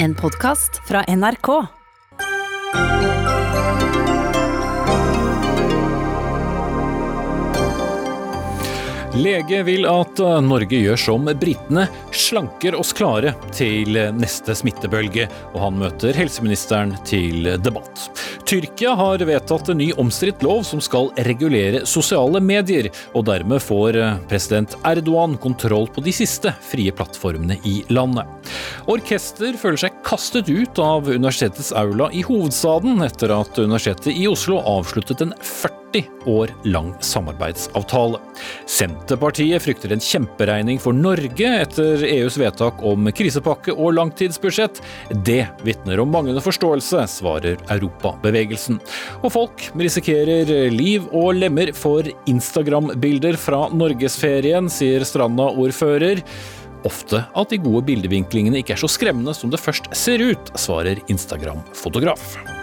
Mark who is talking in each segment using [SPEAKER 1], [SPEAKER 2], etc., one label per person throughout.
[SPEAKER 1] En podkast fra NRK.
[SPEAKER 2] Lege vil at eh, Norge gjør som britene, slanker oss klare til neste smittebølge, og han møter helseministeren til debatt. Tyrkia har vedtatt en ny omstridt lov som skal regulere sosiale medier, og dermed får eh, president Erdogan kontroll på de siste frie plattformene i landet. Orkester føler seg kastet ut av universitetets aula i hovedstaden etter at Universitetet i Oslo avsluttet en 40 år lang samarbeidsavtale. Senterpartiet frykter en kjemperegning for Norge etter EUs vedtak om krisepakke og langtidsbudsjett. Det vitner om manglende forståelse, svarer Europabevegelsen. Og folk risikerer liv og lemmer for Instagram-bilder fra norgesferien, sier Stranda-ordfører. Ofte at de gode bildevinklingene ikke er så skremmende som det først ser ut, svarer Instagram-fotograf.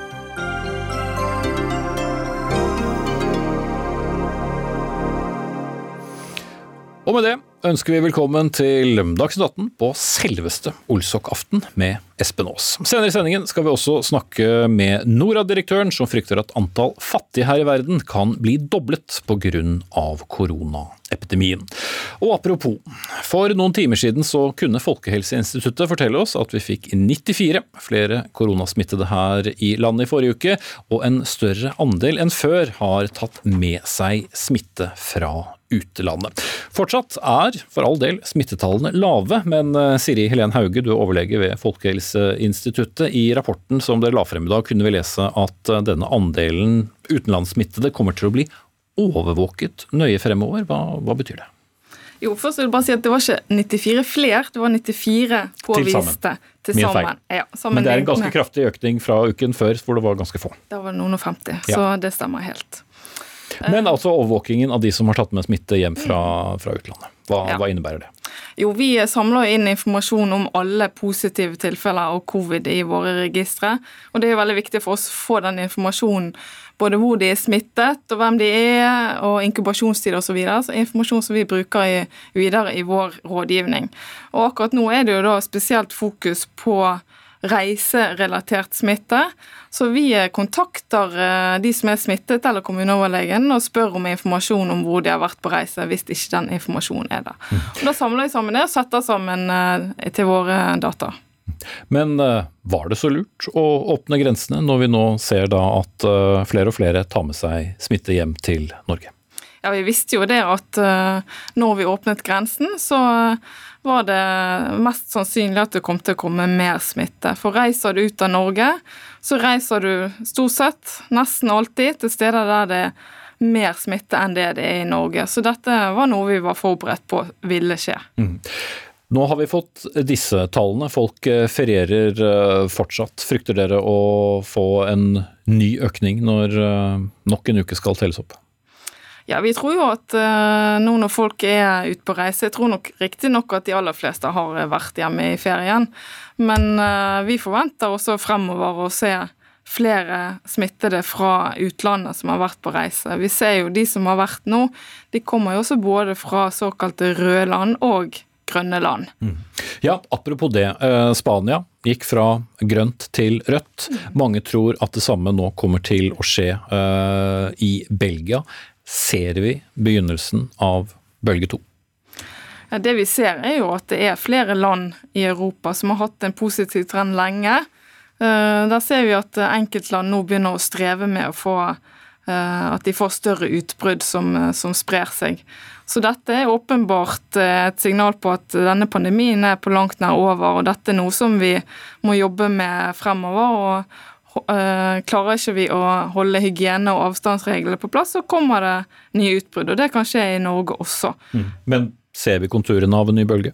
[SPEAKER 2] Og med det ønsker vi velkommen til Dagsnytt 18 på selveste Olsok-aften med Espen Aas. Senere i sendingen skal vi også snakke med Norad-direktøren, som frykter at antall fattige her i verden kan bli doblet pga. koronaepidemien. Og apropos, for noen timer siden så kunne Folkehelseinstituttet fortelle oss at vi fikk 94 flere koronasmittede her i landet i forrige uke, og en større andel enn før har tatt med seg smitte fra utlandet. Fortsatt er for all del smittetallene lave, men eh, Siri Helen Hauge, du er overlege ved Folkehelseinstituttet. I rapporten som dere la frem i dag, kunne vi lese at eh, denne andelen utenlandssmittede kommer til å bli overvåket nøye fremover. Hva, hva betyr det?
[SPEAKER 3] Jo, først vil jeg bare si at Det var ikke 94 flere, det var 94 påviste til sammen.
[SPEAKER 2] Ja, sammen Men det er en ganske kraftig økning fra uken før, hvor det var ganske få.
[SPEAKER 3] Da var det noen og 50, ja. så det stemmer helt.
[SPEAKER 2] Men altså overvåkingen av de som har tatt med smitte hjem fra, fra utlandet. Hva, ja. hva, innebærer det?
[SPEAKER 3] Jo, Vi samler inn informasjon om alle positive tilfeller av covid i våre registre. Og Det er veldig viktig for oss å få den informasjonen, både hvor de er smittet, og hvem de er, og inkubasjonstid osv. Så videre, så informasjon som vi bruker i, videre i vår rådgivning. Og Akkurat nå er det jo da spesielt fokus på reiserelatert smitte. Så vi kontakter eh, de som er smittet eller kommuneoverlegen og spør om informasjon om hvor de har vært på reise, hvis ikke den informasjonen er der. Mm. Og da samler vi sammen det og setter sammen eh, til våre data.
[SPEAKER 2] Men eh, var det så lurt å åpne grensene, når vi nå ser da at flere og flere tar med seg smitte hjem til Norge?
[SPEAKER 3] Ja, Vi visste jo det at når vi åpnet grensen, så var det mest sannsynlig at det kom til å komme mer smitte. For reiser du ut av Norge, så reiser du stort sett, nesten alltid, til steder der det er mer smitte enn det det er i Norge. Så dette var noe vi var forberedt på ville skje. Mm.
[SPEAKER 2] Nå har vi fått disse tallene. Folk eh, ferierer eh, fortsatt. Frykter dere å få en ny økning når eh, nok en uke skal telles opp?
[SPEAKER 3] Ja, vi tror jo at uh, nå når folk er ute på reise Jeg tror nok riktignok at de aller fleste har vært hjemme i ferien. Men uh, vi forventer også fremover å se flere smittede fra utlandet som har vært på reise. Vi ser jo de som har vært nå, de kommer jo også både fra såkalte røde land og grønne land. Mm.
[SPEAKER 2] Ja, apropos det. Eh, Spania gikk fra grønt til rødt. Mm. Mange tror at det samme nå kommer til å skje i Belgia ser vi begynnelsen av bølge to?
[SPEAKER 3] Ja, det vi ser er jo at det er flere land i Europa som har hatt en positiv trend lenge. Eh, der ser vi at enkeltland nå begynner å streve med å få eh, at de får større utbrudd som, eh, som sprer seg. Så dette er åpenbart et signal på at denne pandemien er på langt nær over, og dette er noe som vi må jobbe med fremover. og klarer ikke vi å holde hygiene og avstandsreglene på plass, så kommer det nye utbrudd. Og det kan skje i Norge også. Mm.
[SPEAKER 2] Men ser vi konturene av en ny bølge?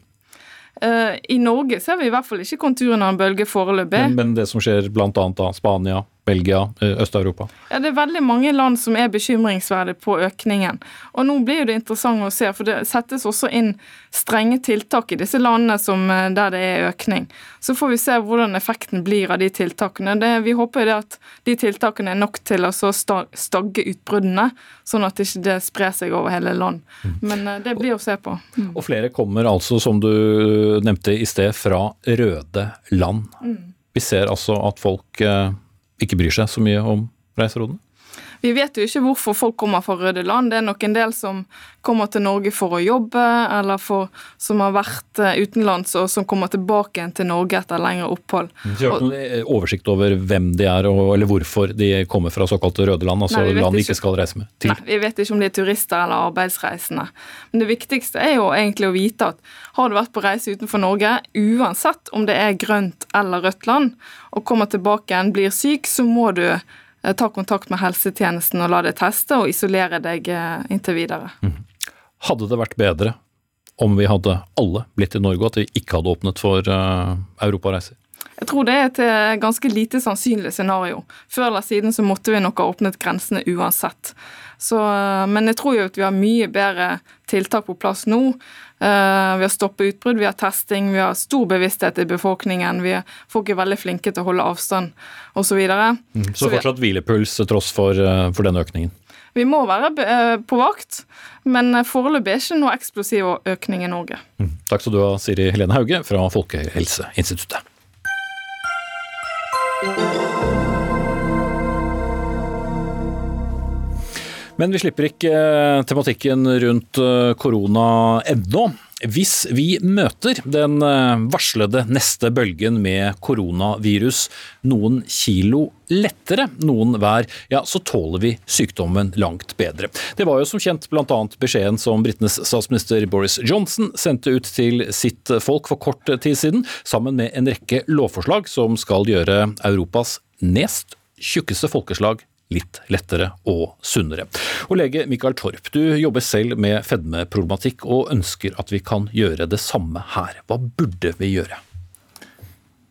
[SPEAKER 3] Uh, I Norge ser vi i hvert fall ikke konturene av en bølge foreløpig.
[SPEAKER 2] Men, men det som skjer bl.a. da Spania, Belgia, eh, Øst-Europa?
[SPEAKER 3] Ja, Det er veldig mange land som er bekymringsverdige på økningen. Og Nå blir det interessant å se, for det settes også inn strenge tiltak i disse landene som, eh, der det er økning. Så får vi se hvordan effekten blir av de tiltakene. Det, vi håper det at de tiltakene er nok til å stagge utbruddene, sånn at ikke det ikke sprer seg over hele land. Mm. Men eh, det blir å se på.
[SPEAKER 2] Mm. Og flere kommer altså, som du nevnte i sted, fra røde land. Mm. Vi ser altså at folk ikke bryr seg så mye om reiserådene?
[SPEAKER 3] Vi vet jo ikke hvorfor folk kommer fra røde land. Det er nok en del som kommer til Norge for å jobbe, eller for, som har vært eh, utenlands og som kommer tilbake til Norge etter lengre opphold.
[SPEAKER 2] Så har noen oversikt over hvem de er, eller hvorfor de kommer fra såkalte røde land, altså Nei, land de ikke skal reise med?
[SPEAKER 3] Til. Nei, Vi vet ikke om de er turister eller arbeidsreisende. Men det viktigste er jo egentlig å vite at har du vært på reise utenfor Norge, uansett om det er grønt eller rødt land, og kommer tilbake igjen, blir syk, så må du Eh, ta kontakt med helsetjenesten og la deg teste og isolere deg eh, inntil videre. Mm.
[SPEAKER 2] Hadde det vært bedre om vi hadde alle blitt i Norge, og at vi ikke hadde åpnet for uh, europareiser?
[SPEAKER 3] Jeg tror det er et ganske lite sannsynlig scenario. Før eller siden så måtte vi nok ha åpnet grensene uansett. Så, men jeg tror jo at vi har mye bedre tiltak på plass nå. Uh, vi har stoppet utbrudd, vi har testing, vi har stor bevissthet i befolkningen. Vi er, folk er veldig flinke til å holde avstand osv. Så, videre.
[SPEAKER 2] mm, så fortsatt vi, hvilepuls tross for, uh, for denne økningen?
[SPEAKER 3] Vi må være uh, på vakt, men foreløpig er ikke noe eksplosiv økning i Norge.
[SPEAKER 2] Mm, takk skal du ha, Siri Helene Hauge fra Folkehelseinstituttet. Men vi slipper ikke eh, tematikken rundt eh, korona ennå. Hvis vi møter den eh, varslede neste bølgen med koronavirus noen kilo lettere, noen hver, ja, så tåler vi sykdommen langt bedre. Det var jo som kjent bl.a. beskjeden som britenes statsminister Boris Johnson sendte ut til sitt folk for kort tid siden, sammen med en rekke lovforslag som skal gjøre Europas nest tjukkeste folkeslag litt lettere og sunnere. Og lege Mikael Torp, du jobber selv med fedmeproblematikk og ønsker at vi kan gjøre det samme her. Hva burde vi gjøre?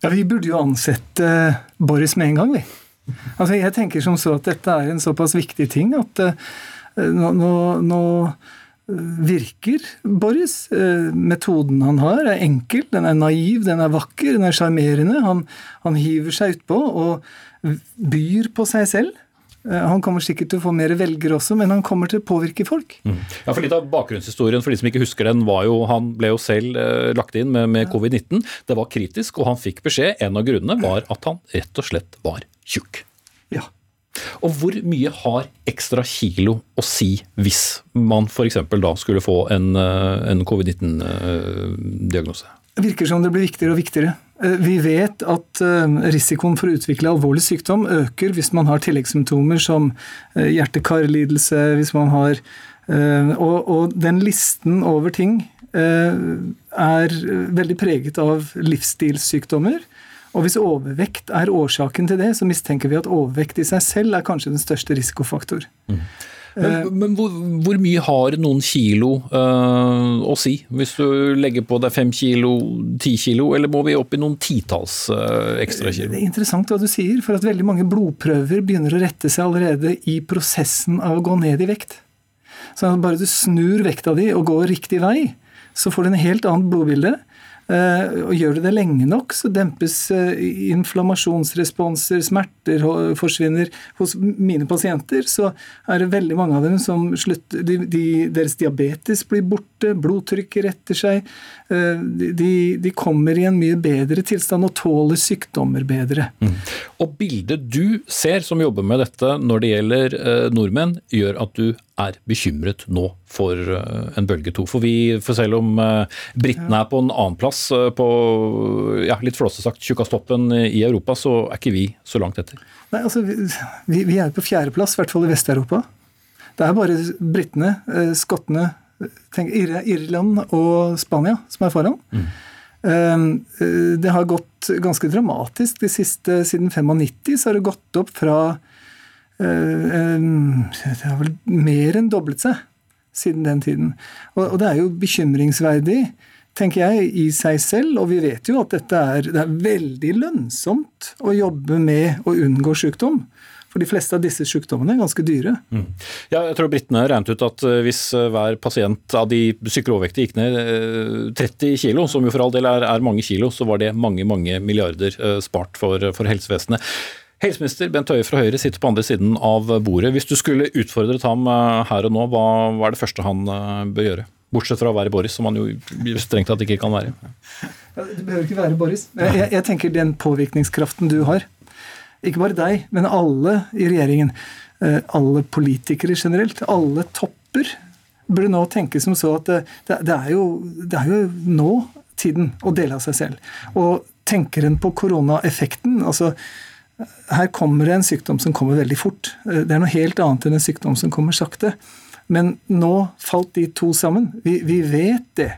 [SPEAKER 4] Ja, Vi burde jo ansette uh, Boris med en gang, vi. Altså, Jeg tenker som så at dette er en såpass viktig ting at uh, nå, nå, nå virker Boris. Metoden han har, er enkel, den er naiv, den er vakker, den er sjarmerende. Han, han, hiver seg utpå og byr på seg selv. Eh, han kommer sikkert til å få mer velgere også, men han kommer til å påvirke folk. Mm.
[SPEAKER 2] Ja, for Litt av bakgrunnshistorien for de som ikke husker den, var jo han ble jo selv eh, lagt inn med, med covid-19. Det var kritisk, og han fikk beskjed. En av grunnene var at han rett og slett var tjukk.
[SPEAKER 4] Ja.
[SPEAKER 2] Og hvor mye har ekstra kilo å si hvis man f.eks. da skulle få en, eh, en covid-19-diagnose?
[SPEAKER 4] Virker som det blir viktigere og viktigere. Eh, vi vet at eh, risikoen for å utvikle alvorlig sykdom øker hvis man har tilleggssymptomer som eh, hjerte-kar-lidelse, hvis man har og, og, den listen over ting er veldig preget av livsstilssykdommer. Og hvis overvekt er årsaken til det, så mistenker vi at overvekt i seg selv er kanskje den største risikofaktor. Mm.
[SPEAKER 2] Men, eh, men hvor, hvor, mye har noen kilo øh, å si? Hvis du legger på deg fem kilo, ti kilo, eller må vi opp i noen titalls øh, ekstra kilo?
[SPEAKER 4] Det er interessant hva du sier, for at veldig mange blodprøver begynner å rette seg allerede i prosessen av å gå ned i vekt. Så bare du snur vekta di og går riktig vei, så får du en helt annet blodbilde. Eh, og gjør du det lenge nok, så dempes eh, inflammasjonsresponser, smerter forsvinner. Hos mine pasienter så er det veldig mange av dem som slutter de, de, Deres diabetes blir borte, blodtrykket retter seg. Eh, de, de, kommer i en mye bedre tilstand og tåler sykdommer bedre. Mm.
[SPEAKER 2] Og bildet du ser som jobber med dette når det gjelder nordmenn, gjør at du er bekymret nå for eh, en bølge to. For vi, for selv om eh, britene er på en annen plass, eh, på ja, litt flåsete sagt tjukkastoppen i Europa, så er ikke vi så langt etter.
[SPEAKER 4] Nei, altså Vi, vi er på fjerdeplass, i hvert fall i Vest-Europa. Det er bare britene, skottene, Irland og Spania som er foran. Mm. Det har gått ganske dramatisk. De siste, siden 95 så har det gått opp fra Eh, det har vel mer enn doblet seg siden den tiden. Og, det er jo bekymringsverdig, tenker jeg, i seg selv. Og vi vet jo at dette er, det er veldig lønnsomt å jobbe med å unngå sykdom. For de fleste av disse sykdommene er ganske dyre. Mm.
[SPEAKER 2] Ja, jeg tror Britene regnet ut at eh, hvis eh, hver pasient av de psykologvektige gikk ned 30 kilo, som jo for all del er, er, mange kilo, så var det mange mange milliarder spart for, for helsevesenet. Helseminister Bent Høie fra Høyre sitter på andre siden av bordet. Hvis du skulle utfordret ham eh, her og nå, hva, hva er det første han eh, bør gjøre? Bortsett fra å være Boris, som han jo strengt tatt ikke kan være.
[SPEAKER 4] Det behøver ikke være Boris. Jeg, jeg, tenker den påvirkningskraften du har. Ikke bare deg, men alle i regjeringen. Eh, alle politikere generelt. Alle topper burde nå tenke som så at det, det, er, jo, det er jo nå tiden å dele av seg selv. Og tenker en på koronaeffekten altså her kommer det en sykdom som kommer veldig fort. Eh, det er noe helt annet enn en sykdom som kommer sakte. Men nå falt de to sammen. Vi, vi vet det.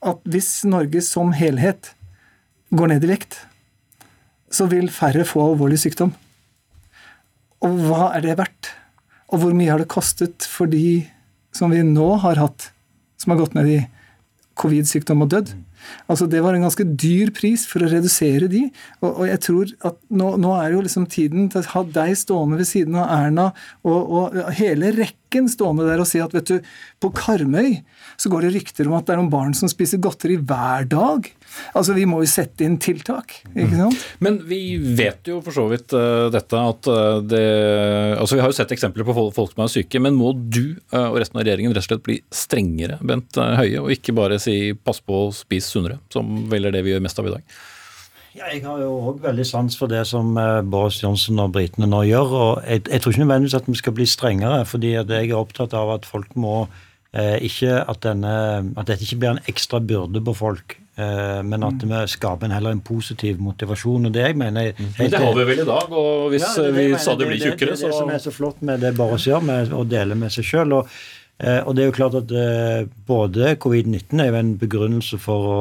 [SPEAKER 4] At hvis Norge som helhet går ned i vekt, så vil færre få alvorlig sykdom. Og hva er det verdt? Og hvor mye har det kostet for de som vi nå har hatt, som har gått ned i covid-sykdom og dødd? Altså Det var en ganske dyr pris for å redusere de. Og, og jeg tror at nå, nå, er jo liksom tiden til å ha deg stående ved siden av Erna og, og hele rekken stående der og si at vet du, på Karmøy så går det rykter om at det er noen barn som spiser godteri hver dag. Altså, Vi må jo sette inn tiltak. ikke sant? Mm.
[SPEAKER 2] Men vi vet jo for så vidt uh, dette at uh, det Altså, Vi har jo sett eksempler på folk som er syke, men må du uh, og resten av regjeringen rett og slett bli strengere, Bent Høie, og ikke bare si 'pass på å spise sunnere', som vel er det vi gjør mest av i dag?
[SPEAKER 5] Ja, jeg har jo òg veldig sans for det som Boris Johnson og britene nå gjør. og jeg, jeg, tror ikke nødvendigvis at vi skal bli strengere, fordi jeg er opptatt av at folk må Eh, ikke at, denne, at, dette ikke blir en ekstra byrde på folk, eh, men at mm. vi skaper en, heller en positiv motivasjon. og Det jeg mener...
[SPEAKER 2] Mm. Men det har vi vel i dag, og hvis ja, det, det vi stadig blir tjukkere,
[SPEAKER 5] så Det er det som er så flott med det Boris gjør, med å dele med seg sjøl. Og, eh, det er jo klart at både covid-19 er jo en begrunnelse for å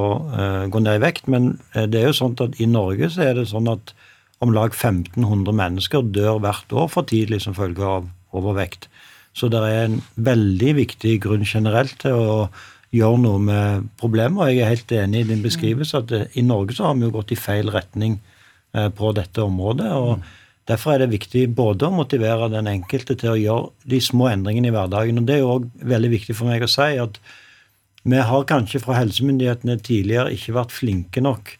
[SPEAKER 5] gå ned i vekt, men det er jo sånn at i Norge så er det sånn at om lag 1500 mennesker dør hvert år for tidlig som følge av overvekt. Så det er en veldig viktig grunn generelt til å gjøre noe med problemet. Og jeg er helt enig i din beskrivelse at i Norge så har vi jo gått i feil retning eh, på dette området. og Derfor er det viktig både å motivere den enkelte til å gjøre de små endringene i hverdagen. og Det er jo òg veldig viktig for meg å si at vi har kanskje fra helsemyndighetene tidligere ikke vært flinke nok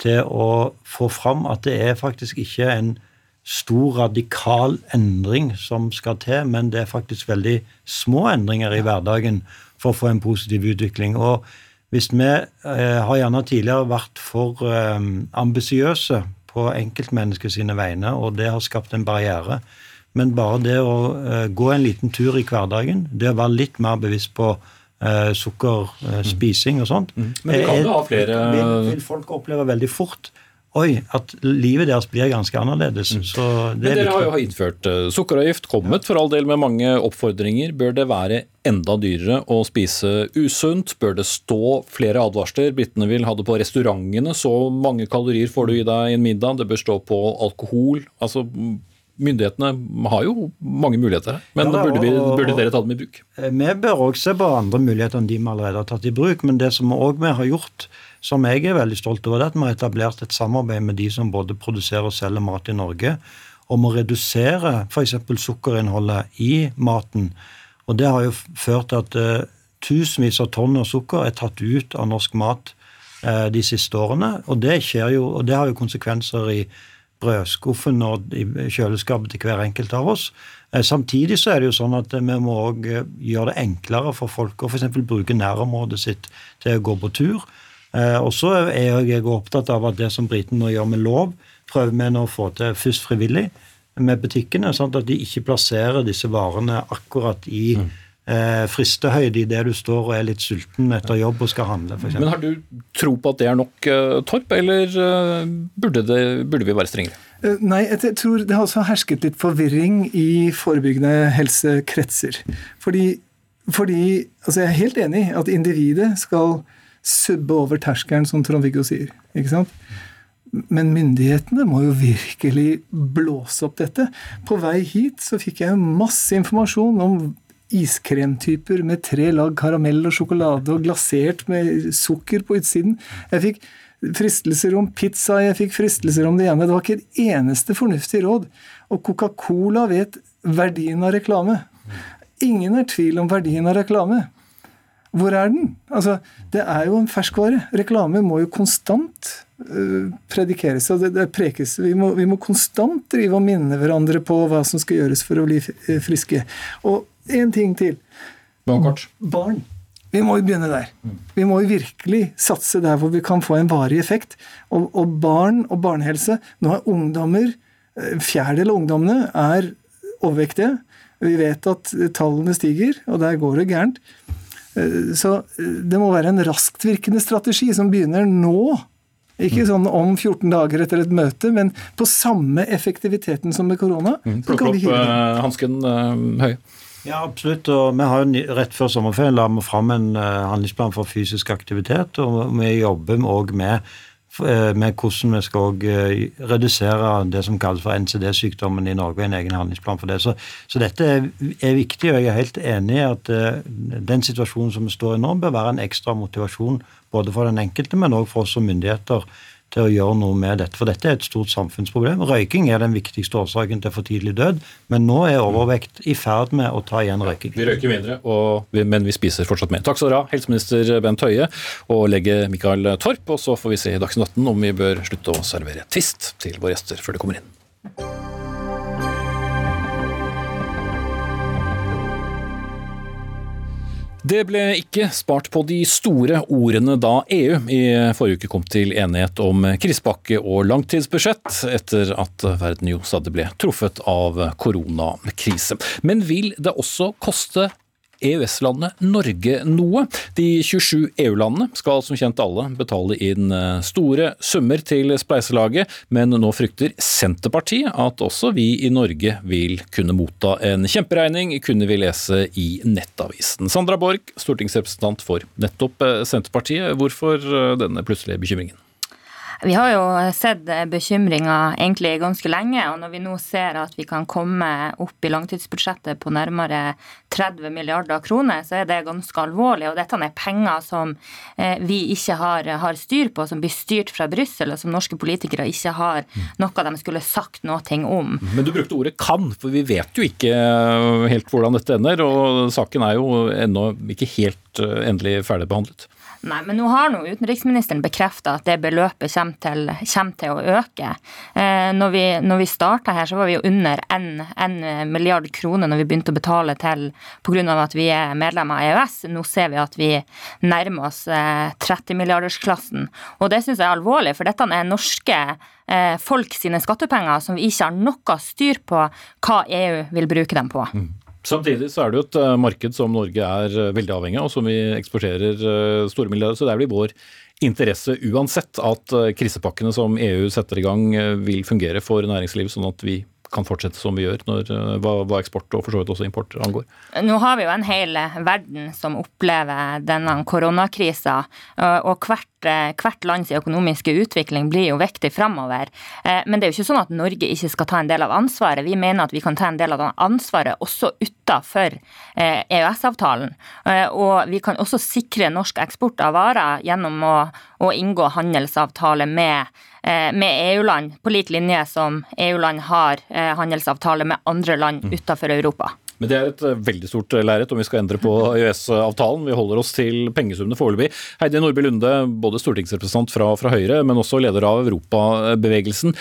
[SPEAKER 5] til å få fram at det er faktisk ikke en stor, radikal endring som skal til, men det er faktisk veldig små endringer i hverdagen for å få en positiv utvikling. Og hvis vi eh, har gjerne tidligere vært for eh, ambisiøse på enkeltmennesket sine vegne, og det har skapt en barriere, men bare det å uh, gå en liten tur i hverdagen, det å være litt mer bevisst på uh, sukkerspising uh, og sånt
[SPEAKER 2] mm. Men det kan du ha flere
[SPEAKER 5] vil, vil folk oppleve veldig fort. Oi, at livet deres blir ganske annerledes. Mm.
[SPEAKER 2] Men dere har jo innført uh, sukkeravgift, kommet for all del med mange oppfordringer. Bør det være enda dyrere å spise usunt? Bør det stå flere advarsler? Britene vil ha det på restaurantene, så mange kalorier får du i deg i en middag. Det bør stå på alkohol. Altså, Myndighetene har jo mange muligheter her, men ja, burde, vi, burde, dere ta dem i bruk?
[SPEAKER 5] Eh, vi bør også se på andre muligheter enn de vi allerede har tatt i bruk. Men det som vi har gjort, som jeg er veldig stolt over, det er at vi har etablert et samarbeid med de som både produserer og selger mat i Norge, om å redusere f.eks. sukkerinnholdet i maten. Og Det har jo ført til at uh, tusenvis av tonn av sukker er tatt ut av norsk mat uh, de siste årene. Og det, skjer jo, og det har jo konsekvenser i brødskuffen og i kjøleskapet til hver enkelt av oss. Uh, samtidig så er det jo sånn at vi må òg gjøre det enklere for folk å f.eks. bruke nærområdet sitt til å gå på tur. Eh, og så er jeg opptatt av at det som britene nå gjør med lov, prøver vi nå å få til først frivillig med butikkene, sånn at de ikke plasserer disse varene akkurat i mm. Eh, fristehøyde idet du står og er litt sulten etter jobb og skal handle. For
[SPEAKER 2] Men har du tro på at det er nok, uh, Torp, eller uh, burde, det, burde, vi være strengere?
[SPEAKER 4] Uh, nei, jeg tror det har også hersket litt forvirring i forebyggende helsekretser. Fordi, fordi altså Jeg er helt enig i at individet skal subbe over terskelen, som Trond-Viggo sier. ikke sant? Men myndighetene må jo virkelig blåse opp dette. På vei hit så fikk jeg masse informasjon om iskremtyper med tre lag karamell og sjokolade og glasert med sukker på utsiden. Jeg fikk fristelser om pizza, jeg fikk fristelser om det ene. Det var ikke et eneste fornuftig råd. Og Coca-Cola vet verdien av reklame. Ingen er tvil om verdien av reklame. Hvor er den? Altså, det er jo en ferskvare. Reklame må jo konstant uh, predikeres og det, det prekes. Vi må, vi må, konstant drive og minne hverandre på hva som skal gjøres for å bli friske. Og én ting til.
[SPEAKER 2] Barn.
[SPEAKER 4] Barn. Vi må jo begynne der. Vi må jo virkelig satse der hvor vi kan få en varig effekt. Og, og barn og barnehelse Nå er ungdommer En fjerdedel av ungdommene er overvektige. Vi vet at tallene stiger, og der går det gærent. Eh, så eh, det må være en rasktvirkende strategi som begynner nå. Ikke sånn om 14 dager etter et møte, men på samme effektiviteten som med korona.
[SPEAKER 2] Mm, Plukk opp hansken Høie.
[SPEAKER 5] Ja, absolutt. og vi har jo Rett før sommerferien la vi fram en uh, handlingsplan for fysisk aktivitet. og Vi jobber òg med, uh, med, hvordan vi skal uh, redusere det som kalles for NCD-sykdommen i Norge. En egen handlingsplan for det. Så, så dette er, viktig, og jeg er helt enig i at den situasjonen som vi står i nå, bør være en ekstra motivasjon både for den enkelte, men òg for oss som myndigheter til å gjøre noe med dette. For dette er et stort samfunnsproblem. Røyking er den viktigste årsaken til for tidlig død, men nå er overvekt i ferd med å ta igjen røyking.
[SPEAKER 2] Vi røyker mindre, vi, men vi spiser fortsatt mer. Takk skal dere ha, helseminister Bent Høie og lege Mikael Torp. Og så får vi se i Dagsnytt 18 om vi bør slutte å servere twist til våre gjester før de kommer inn. Det ble ikke spart på de store ordene da EU i forrige uke kom til enighet om krisepakke og langtidsbudsjett, etter at verden jo stadig ble truffet av koronakrise. Men vil det også koste EØS-landet Norge noe. De 27 EU-landene skal som kjent alle betale inn eh, store summer til spleiselaget, men nå frykter Senterpartiet at også vi i Norge vil kunne motta en kjemperegning, kunne vi lese i Nettavisen. Sandra Borch, stortingsrepresentant for nettopp eh, Senterpartiet. Hvorfor eh, denne plutselige bekymringen?
[SPEAKER 6] Vi har jo sett bekymringer egentlig ganske lenge, og når vi nå ser at vi kan komme opp i langtidsbudsjettet på nærmere 30 milliarder kroner, så er det ganske alvorlig. Og dette er penger som eh, vi ikke har, har styr på, som blir styrt fra Brussel, og som norske politikere ikke har noe de skulle sagt noe om.
[SPEAKER 2] Men du brukte ordet 'kan', for vi vet jo ikke helt hvordan dette ender. Og saken er jo ennå ikke helt eh, endelig ferdigbehandlet.
[SPEAKER 6] Nei, men nå har nå utenriksministeren bekrefta at det beløpet kommer til, kommer til å øke. Eh, når vi, når vi starta her, så var vi jo under 1 milliard kroner når vi begynte å betale til pga. at vi er medlem av EØS. Nå ser vi at vi nærmer oss eh, 30-milliardersklassen. Og det syns jeg er alvorlig, for dette er norske eh, folk sine skattepenger som vi ikke har noe styr på hva EU vil bruke dem på. Mm.
[SPEAKER 2] Samtidig så er det jo et eh, marked som Norge er eh, veldig avhengig av, og som vi eksporterer eh, store milliarder. Så det er vel i vår interesse uansett at krisepakkene som EU setter i gang vil fungere for næringslivet, sånn at vi kan fortsette som vi gjør når, eh, hva, hva, eksport og for så vidt også import angår.
[SPEAKER 6] Nå har vi jo en hel verden som opplever denne koronakrisa, og hvert, eh, hvert lands økonomiske utvikling blir jo viktig framover. Eh, men det er jo ikke sånn at Norge ikke skal ta en del av ansvaret. Vi mener at vi kan ta en del av ansvaret også utafor EØS-avtalen. E og vi kan også sikre norsk eksport av varer gjennom å, å inngå handelsavtale med Eh, med EU-land, på lik linje som EU-land har handelsavtaler handelsavtale med andre land mm. utenfor Europa.
[SPEAKER 2] Men det er et eh, veldig stort lerret om vi skal endre på EØS-avtalen. Vi holder oss til pengesummene foreløpig. Heidi Nordby Lunde, både stortingsrepresentant fra, fra Høyre, men også leder av Europabevegelsen.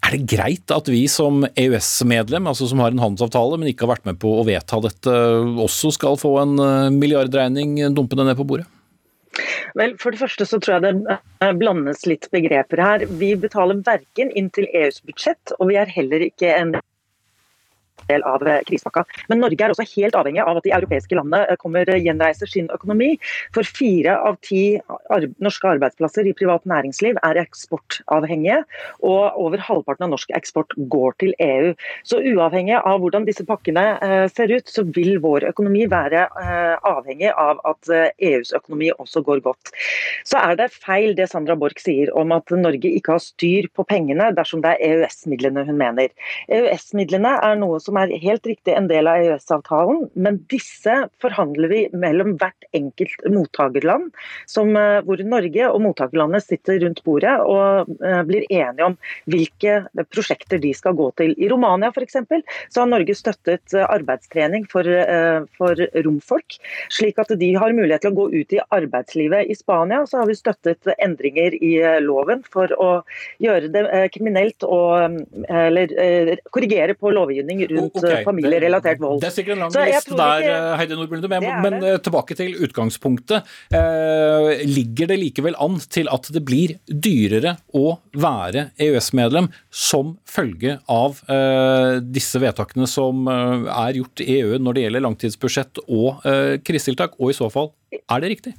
[SPEAKER 2] Er det greit at vi som EØS-medlem, altså som har en handelsavtale, men ikke har vært med på å vedta dette, også skal få en milliardregning dumpende ned på bordet?
[SPEAKER 7] Vel, For det første så tror jeg det blandes litt begreper her. Vi betaler verken inn til EUs budsjett, og vi er heller ikke en del av eh, krisepakka. Men Norge er også helt avhengig av at de europeiske landene eh, kommer eh, gjenreiser sin økonomi. For fire av ti norske arbeidsplasser i privat næringsliv er eksportavhengige, og over halvparten av norsk eksport går til EU. Så uavhengig av hvordan disse pakkene ser ut, så vil vår økonomi være avhengig av at EUs økonomi også går godt. Så er det feil det Sandra Borch sier om at Norge ikke har styr på pengene dersom det er EØS-midlene hun mener. EØS-midlene er noe som er helt riktig en del av EØS-avtalen, men disse forhandler vi mellom hvert enkelt mottakerland, eh, hvor Norge og mottakerlandet sitter rundt bordet og eh, blir enige om hvilke prosjekter de skal gå til. I Romania f.eks. så har Norge støttet eh, arbeidstrening for, for romfolk, slik at de har mulighet til å gå ut i arbeidslivet. I Spania så har vi støttet endringer i loven for å gjøre det kriminelt og eller korrigere på lovgivning rundt rundt
[SPEAKER 2] okay.
[SPEAKER 7] familierelatert vold.
[SPEAKER 2] Det er sikkert en lang liste der, ikke... Heidi Nordblunde, men, men tilbake til utgangspunktet. Eh, ligger det likevel an til at det blir dyrere å være EØS-medlem som følge av eh, disse vedtakene som eh, er gjort i EU når det gjelder langtidsbudsjett og eh, krisetiltak, og i så fall, er det riktig?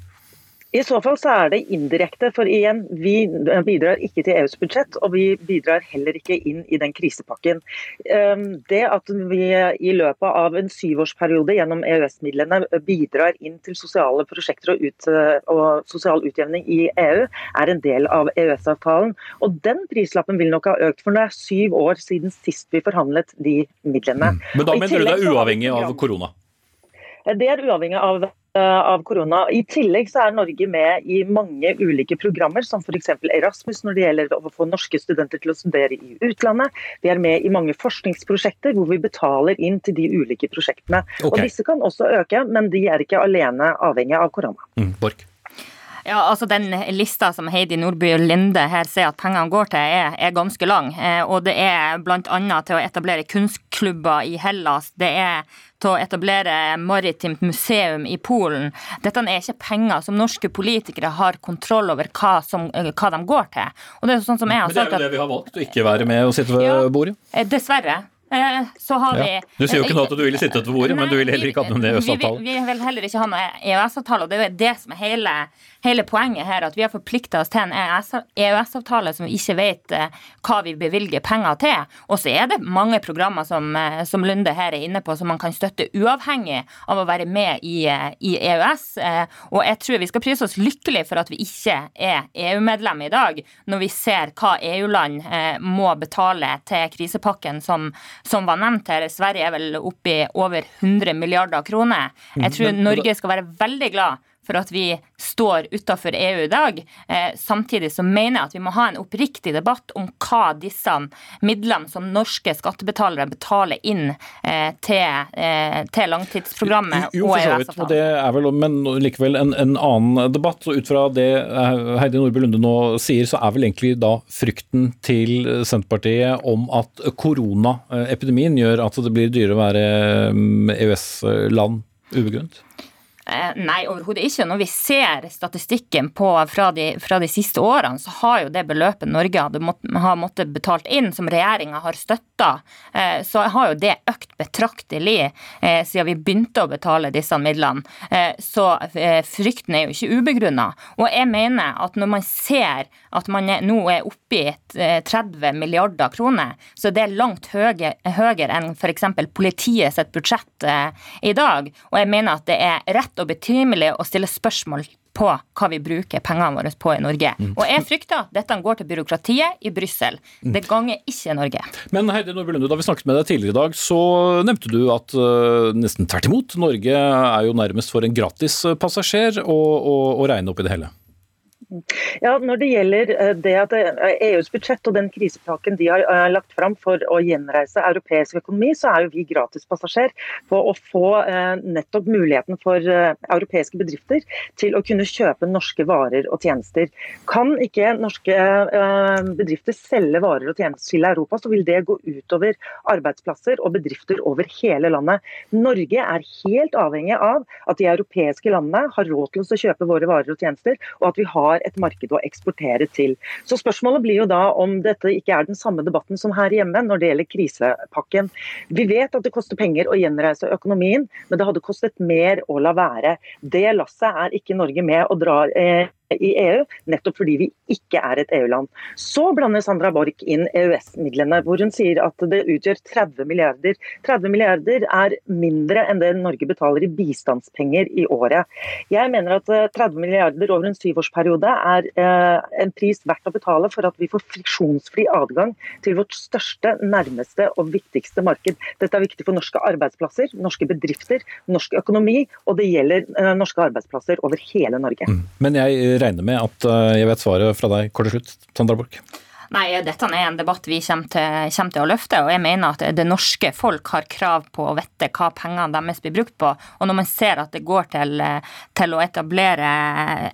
[SPEAKER 7] I så fall så er det indirekte, for igjen, vi bidrar ikke til EUs budsjett, og vi bidrar heller ikke inn i den krisepakken. Ehm, det at vi i løpet av en syvårsperiode gjennom EØS-midlene bidrar inn til sosiale prosjekter og, ut, og, sosial utjevning i EU, er en del av EØS-avtalen. Og den prislappen vil nok ha økt, for det er syv år siden sist vi forhandlet de midlene.
[SPEAKER 2] Mm. Men da mener du det er uavhengig av korona?
[SPEAKER 7] Det er uavhengig av Eh, av korona. I tillegg så er Norge med i mange ulike programmer, som f.eks. Erasmus når det gjelder å få norske studenter til å studere i utlandet. Vi er med i mange forskningsprosjekter hvor vi betaler inn til de ulike prosjektene. Okay. Og Disse kan også øke, men de er ikke alene avhengig av korona.
[SPEAKER 2] Mm, Borg.
[SPEAKER 6] Ja, altså Den lista som Heidi Nordby Linde her sier at pengene går til, er, er ganske lang. Eh, og det er bl.a. til å etablere kunstklubber i Hellas. Det er til å etablere maritimt museum i Polen. Dette er ikke penger som norske politikere har kontroll over hva, som, eh, hva de går til. Og det er sånn som jeg har
[SPEAKER 2] sagt Men det er jo det vi har valgt, å ikke være med og sitte ved ja, bordet?
[SPEAKER 6] Eh, dessverre. Så har vi ja.
[SPEAKER 2] Du sier jo ikke nå at du ville sittet ved bordet, men du vil heller ikke ha noen EØS-avtale.
[SPEAKER 6] Vi, vi, vil heller ikke ha noen EØS-avtale, og det er jo det som er hele, hele poenget her. At vi har forplikta oss til en EØS-avtale som vi ikke vet eh, hva vi bevilger penger til. Og så er det mange programmer som, eh, som, Lunde her er inne på, som man kan støtte uavhengig av å være med i, i EØS. Og jeg tror vi skal prise oss lykkelig for at vi ikke er EU-medlem i dag, når vi ser hva EU-land må betale til krisepakken som som var nevnt her, Sverige er vel oppe i over 100 milliarder kroner. Jeg mm, tror Norge skal være veldig glad for at vi står utafor EU i dag. Eh, samtidig så mener jeg at vi må ha en oppriktig debatt om hva disse midlene som norske skattebetalere betaler inn eh, til, eh, til, langtidsprogrammet
[SPEAKER 2] jo, og EØS-avtalen. Det er vel, men likevel en, en, annen debatt. og Ut fra det Heidi Nordby Lunde nå sier, så er vel egentlig da frykten til Senterpartiet om at koronaepidemien gjør at det blir dyrere å være mm, EØS-land ubegrunnet?
[SPEAKER 6] Eh, nei, overhodet ikke. Når vi ser statistikken på, fra, de, fra, de, siste årene, så har jo det beløpet Norge hadde mått, har måttet betalt inn, som regjeringa har støtta, eh, så har jo det økt betraktelig eh, siden vi begynte å betale disse midlene. Så frykten er jo ikke ubegrunna. Og jeg mener at når man ser at man er, nå er oppe i 30 milliarder kroner, så det er langt høyere, høyere enn f.eks. politiet sitt budsjett i dag. Og jeg mener at det er rett og betimelig å stille spørsmål på hva vi bruker pengene våre på i Norge. Mm. Og jeg frykter at dette går til byråkratiet i Brussel. Mm. Det ganger ikke Norge.
[SPEAKER 2] Men Heidi Nordby Lunde, da vi snakket med deg tidligere i dag, så nevnte du at uh, nesten tvert imot, Norge er jo nærmest for en gratis passasjer å, å, å regne opp i det hele.
[SPEAKER 7] Ja, Når det gjelder eh, det at EUs eh, e budsjett og den krisepakken de har eh, lagt fram for å gjenreise europeisk økonomi, så er jo vi gratispassasjer på å få nettopp muligheten for europeiske bedrifter til å kunne kjøpe norske varer og tjenester. Kan ikke norske bedrifter selge varer og tjenester til Europa, så vil det gå utover arbeidsplasser og bedrifter over hele landet. Norge er helt avhengig av at de europeiske landene har råd til å kjøpe våre varer og tjenester, og at vi har et marked å eksportere til. Så Spørsmålet blir jo da om dette ikke er den samme debatten som her hjemme når det gjelder krisepakken. Vi vet at det koster penger å gjenreise økonomien, men det hadde kostet mer å la være. Det lasset er ikke Norge med å dra eh, i EU, nettopp fordi vi ikke er et EU-land. Så blander Sandra Borch inn EØS-midlene, hvor hun sier at det utgjør 30 milliarder. 30 milliarder er mindre enn det Norge betaler i bistandspenger i året. Jeg mener at 30 eh, milliarder over en syvårsperiode er eh, en pris verdt å betale for at vi får friksjonsfri adgang til vårt største, nærmeste og viktigste marked. Dette er viktig for norske arbeidsplasser, norske bedrifter, norsk økonomi, og det gjelder eh, norske arbeidsplasser over hele Norge. Mm.
[SPEAKER 2] Men jeg regner med at eh, jeg vet svaret fra deg kort og slutt, Sandra Borch?
[SPEAKER 6] Nei, dette er en debatt vi kommer til, kommer til, å løfte. og jeg mener at Det norske folk har krav på å vite hva pengene deres blir brukt på. og Når man ser at det går til, til å etablere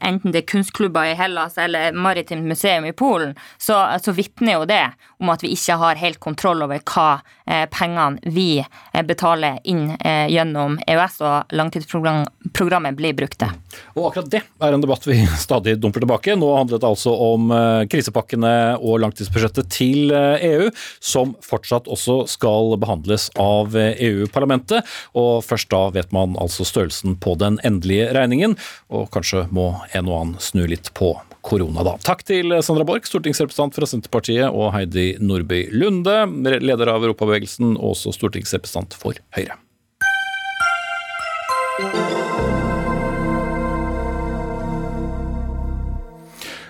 [SPEAKER 6] enten det er kunstklubber i Hellas eller Maritimt museum i Polen, så, så vitner jo det om at vi ikke har helt kontroll over hva eh, pengene vi eh, betaler inn eh, gjennom EØS og langtidsprogrammet blir brukt til.
[SPEAKER 2] Og akkurat det er en debatt vi stadig dumper tilbake. Nå handlet det altså om krisepakkene og langtidsbudsjettet til EU, eh, e som fortsatt også skal behandles av EU-parlamentet. Eh, e og først da vet man altså størrelsen på den endelige regningen, og kanskje må en og annen snu litt på korona, da. Takk til Sandra Borch, stortingsrepresentant fra Senterpartiet, og Heidi Nordby Lunde, leder av Europabevegelsen og også stortingsrepresentant for Høyre.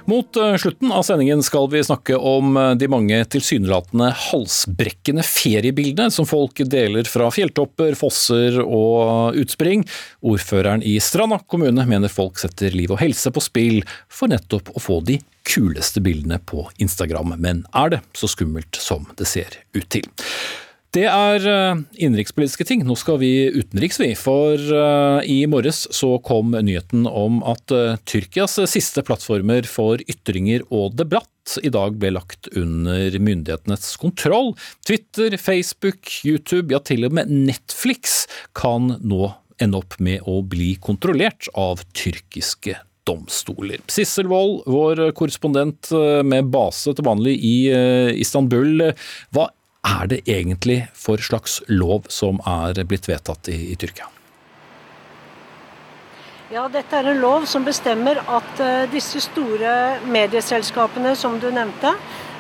[SPEAKER 2] Mot eh, slutten av sendingen skal vi snakke om eh, de mange tilsynelatende halsbrekkende feriebildene som folk deler fra fjelltopper, fosser og utspring. Ordføreren i Stranda kommune mener folk setter liv og helse på spill for nettopp å få de kuleste bildene på Instagram, men er det så skummelt som det ser ut til? Det er eh, innenrikspolitiske ting. Nå skal vi utenriks, vi. For uh, i morges så kom nyheten om at uh, Tyrkias siste plattformer for ytringer og debatt i dag ble lagt under myndighetenes kontroll. Twitter, Facebook, YouTube, ja til og med Netflix kan nå ende opp med å bli kontrollert av tyrkiske domstoler. Sissel Wold, vår korrespondent med base til vanlig i Istanbul. Hva er det egentlig for slags lov som er blitt vedtatt i, i Tyrkia?
[SPEAKER 8] Ja, Dette er en lov som bestemmer at uh, disse store medieselskapene som du nevnte,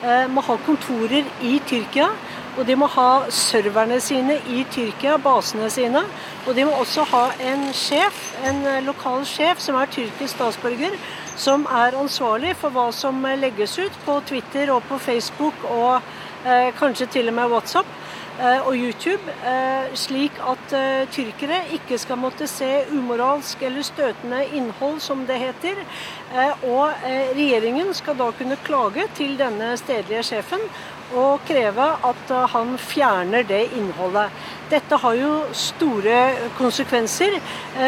[SPEAKER 8] uh, må ha kontorer i Tyrkia. Og de må ha serverne sine i Tyrkia, basene sine. Og de må også ha en sjef, en uh, lokal sjef som er tyrkisk statsborger, som er ansvarlig for hva som legges ut på Twitter og på Facebook og Eh, kanskje til og med WhatsApp eh, og YouTube, eh, slik at tyrkere ikke skal måtte se umoralsk eller støtende innhold, som det heter. Og regjeringen skal da kunne klage til denne stedlige sjefen og kreve at han fjerner det innholdet. Dette har jo store konsekvenser.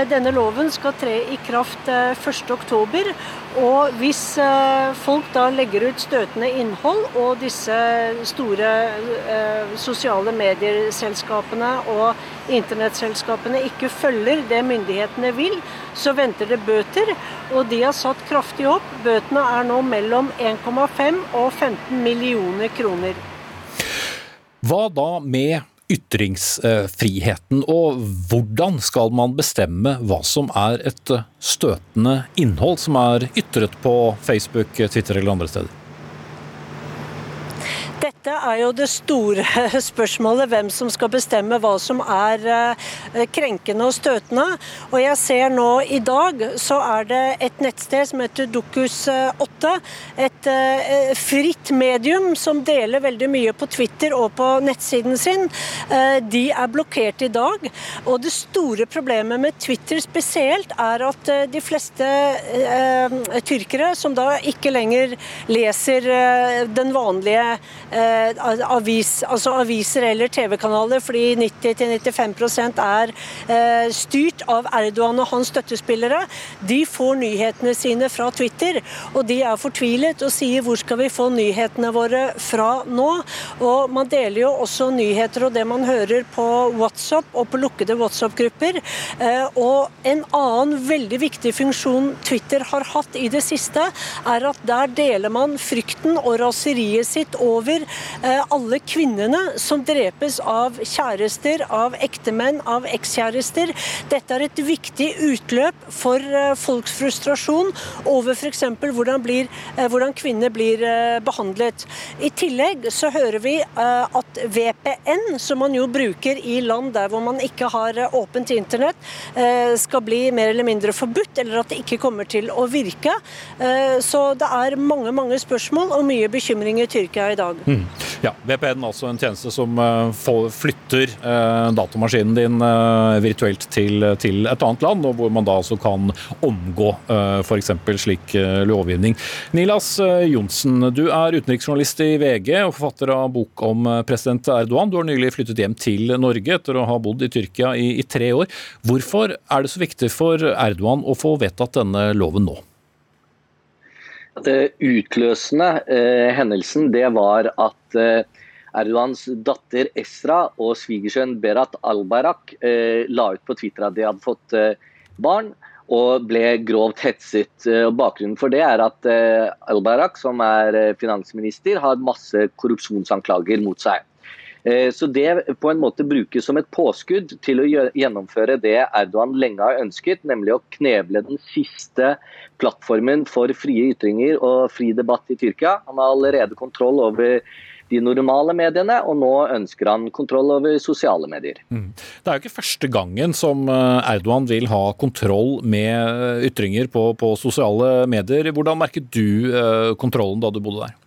[SPEAKER 8] Denne loven skal tre i kraft 1.10. Og hvis eh, folk da legger ut støtende innhold, og disse store eh, sosiale medieselskapene og internettselskapene ikke følger det myndighetene vil, så venter det bøter. Og de har satt kraftig opp. Bøtene er nå mellom 1,5 og 15 millioner kroner.
[SPEAKER 2] Hva da med ytringsfriheten, og hvordan skal man bestemme hva som er et støtende innhold som er ytret på Facebook, Twitter eller andre steder?
[SPEAKER 8] Dette er jo det store spørsmålet, hvem som skal bestemme hva som er eh, krenkende og støtende. Og jeg ser nå i dag så er det et nettsted som heter Dokus8. Et eh, fritt medium som deler veldig mye på Twitter og på nettsiden sin. Eh, de er blokkert i dag. Og det store problemet med Twitter spesielt er at de fleste tyrkere som da ikke lenger leser den vanlige Eh, avis, altså aviser eller TV-kanaler, fordi 90-95% er eh, styrt av Erdogan og hans støttespillere. De får nyhetene sine fra Twitter, og de er fortvilet og sier hvor skal vi få nyhetene våre fra nå? Og Man deler jo også nyheter og det man hører på WhatsApp og på lukkede WhatsApp-grupper. Eh, og en annen veldig viktig funksjon Twitter har hatt i det siste, er at der deler man frykten og raseriet sitt over Eh, alle kvinnene som drepes av kjærester, av ektemenn, av ekskjærester. Dette er et viktig utløp for eh, folks frustrasjon over f.eks. Hvordan, eh, hvordan kvinner blir behandlet. I tillegg så hører vi at VPN, som man jo bruker i land der hvor man ikke har åpent internett, skal bli mer eller mindre forbudt, eller at det ikke kommer til å virke. Så det er mange mange spørsmål og mye bekymring i Tyrkia i dag. Mm.
[SPEAKER 2] Ja, VPN er altså en tjeneste som uh, flytter uh, datamaskinen din uh, virtuelt til, til, et annet land, og hvor man da altså kan omgå f.eks. slik lovgivning. Nilas Johnsen, du er utenriksjournalist i VG og forfatter av bok om president Erdogan. Du har nylig flyttet hjem til Norge etter å ha bodd i Tyrkia i, i tre år. Hvorfor er det så viktig for Erdogan å få vedtatt denne loven nå?
[SPEAKER 9] Det utløsende eh, hendelsen det var at eh, Erdogans datter Esra og svigersønn Berat Al-Bayrak eh, la ut på Twitter at de hadde fått eh, barn og ble grovt hetset. Eh, bakgrunnen for det er at eh, Al-Bayrak, som er finansminister, har masse korrupsjonsanklager mot seg. Eh, så det på en måte brukes som et påskudd til å gjennomføre det Erdogan lenge har ønsket, nemlig å kneble den siste plattformen for frie ytringer og fri debatt i Tyrkia. Han har allerede kontroll over de normale mediene, og nå ønsker han kontroll over sosiale medier. Mm.
[SPEAKER 2] Det er jo ikke første gangen som eh, Erdogan vil ha kontroll med ytringer på, på sosiale medier. Hvordan merket du eh, kontrollen da du bodde der?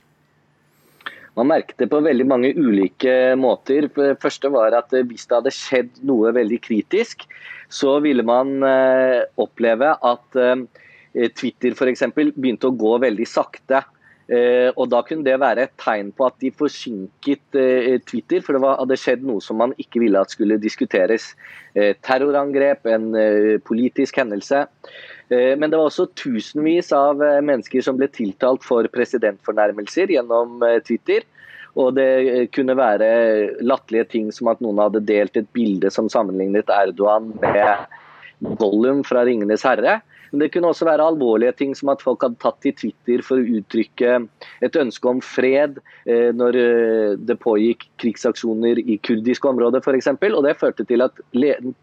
[SPEAKER 9] Man merket det på veldig mange ulike måter. Det første var at eh, Hvis det hadde skjedd noe veldig kritisk, så ville man eh, oppleve at eh, Twitter f.eks. begynte å gå veldig sakte. Og Da kunne det være et tegn på at de forsinket Twitter, for det hadde skjedd noe som man ikke ville at skulle diskuteres. Terrorangrep, en politisk hendelse. Men det var også tusenvis av eh, mennesker som ble tiltalt for presidentfornærmelser gjennom eh, Twitter. Og det eh, kunne være latterlige ting som at noen hadde delt et bilde som sammenlignet Erdogan med Gollum fra 'Ringenes herre'. Men det kunne også være alvorlige ting, som at folk hadde tatt til Twitter for å uttrykke et ønske om fred eh, når eh, det pågikk krigsaksjoner i kurdiske områder f.eks. Og det førte til at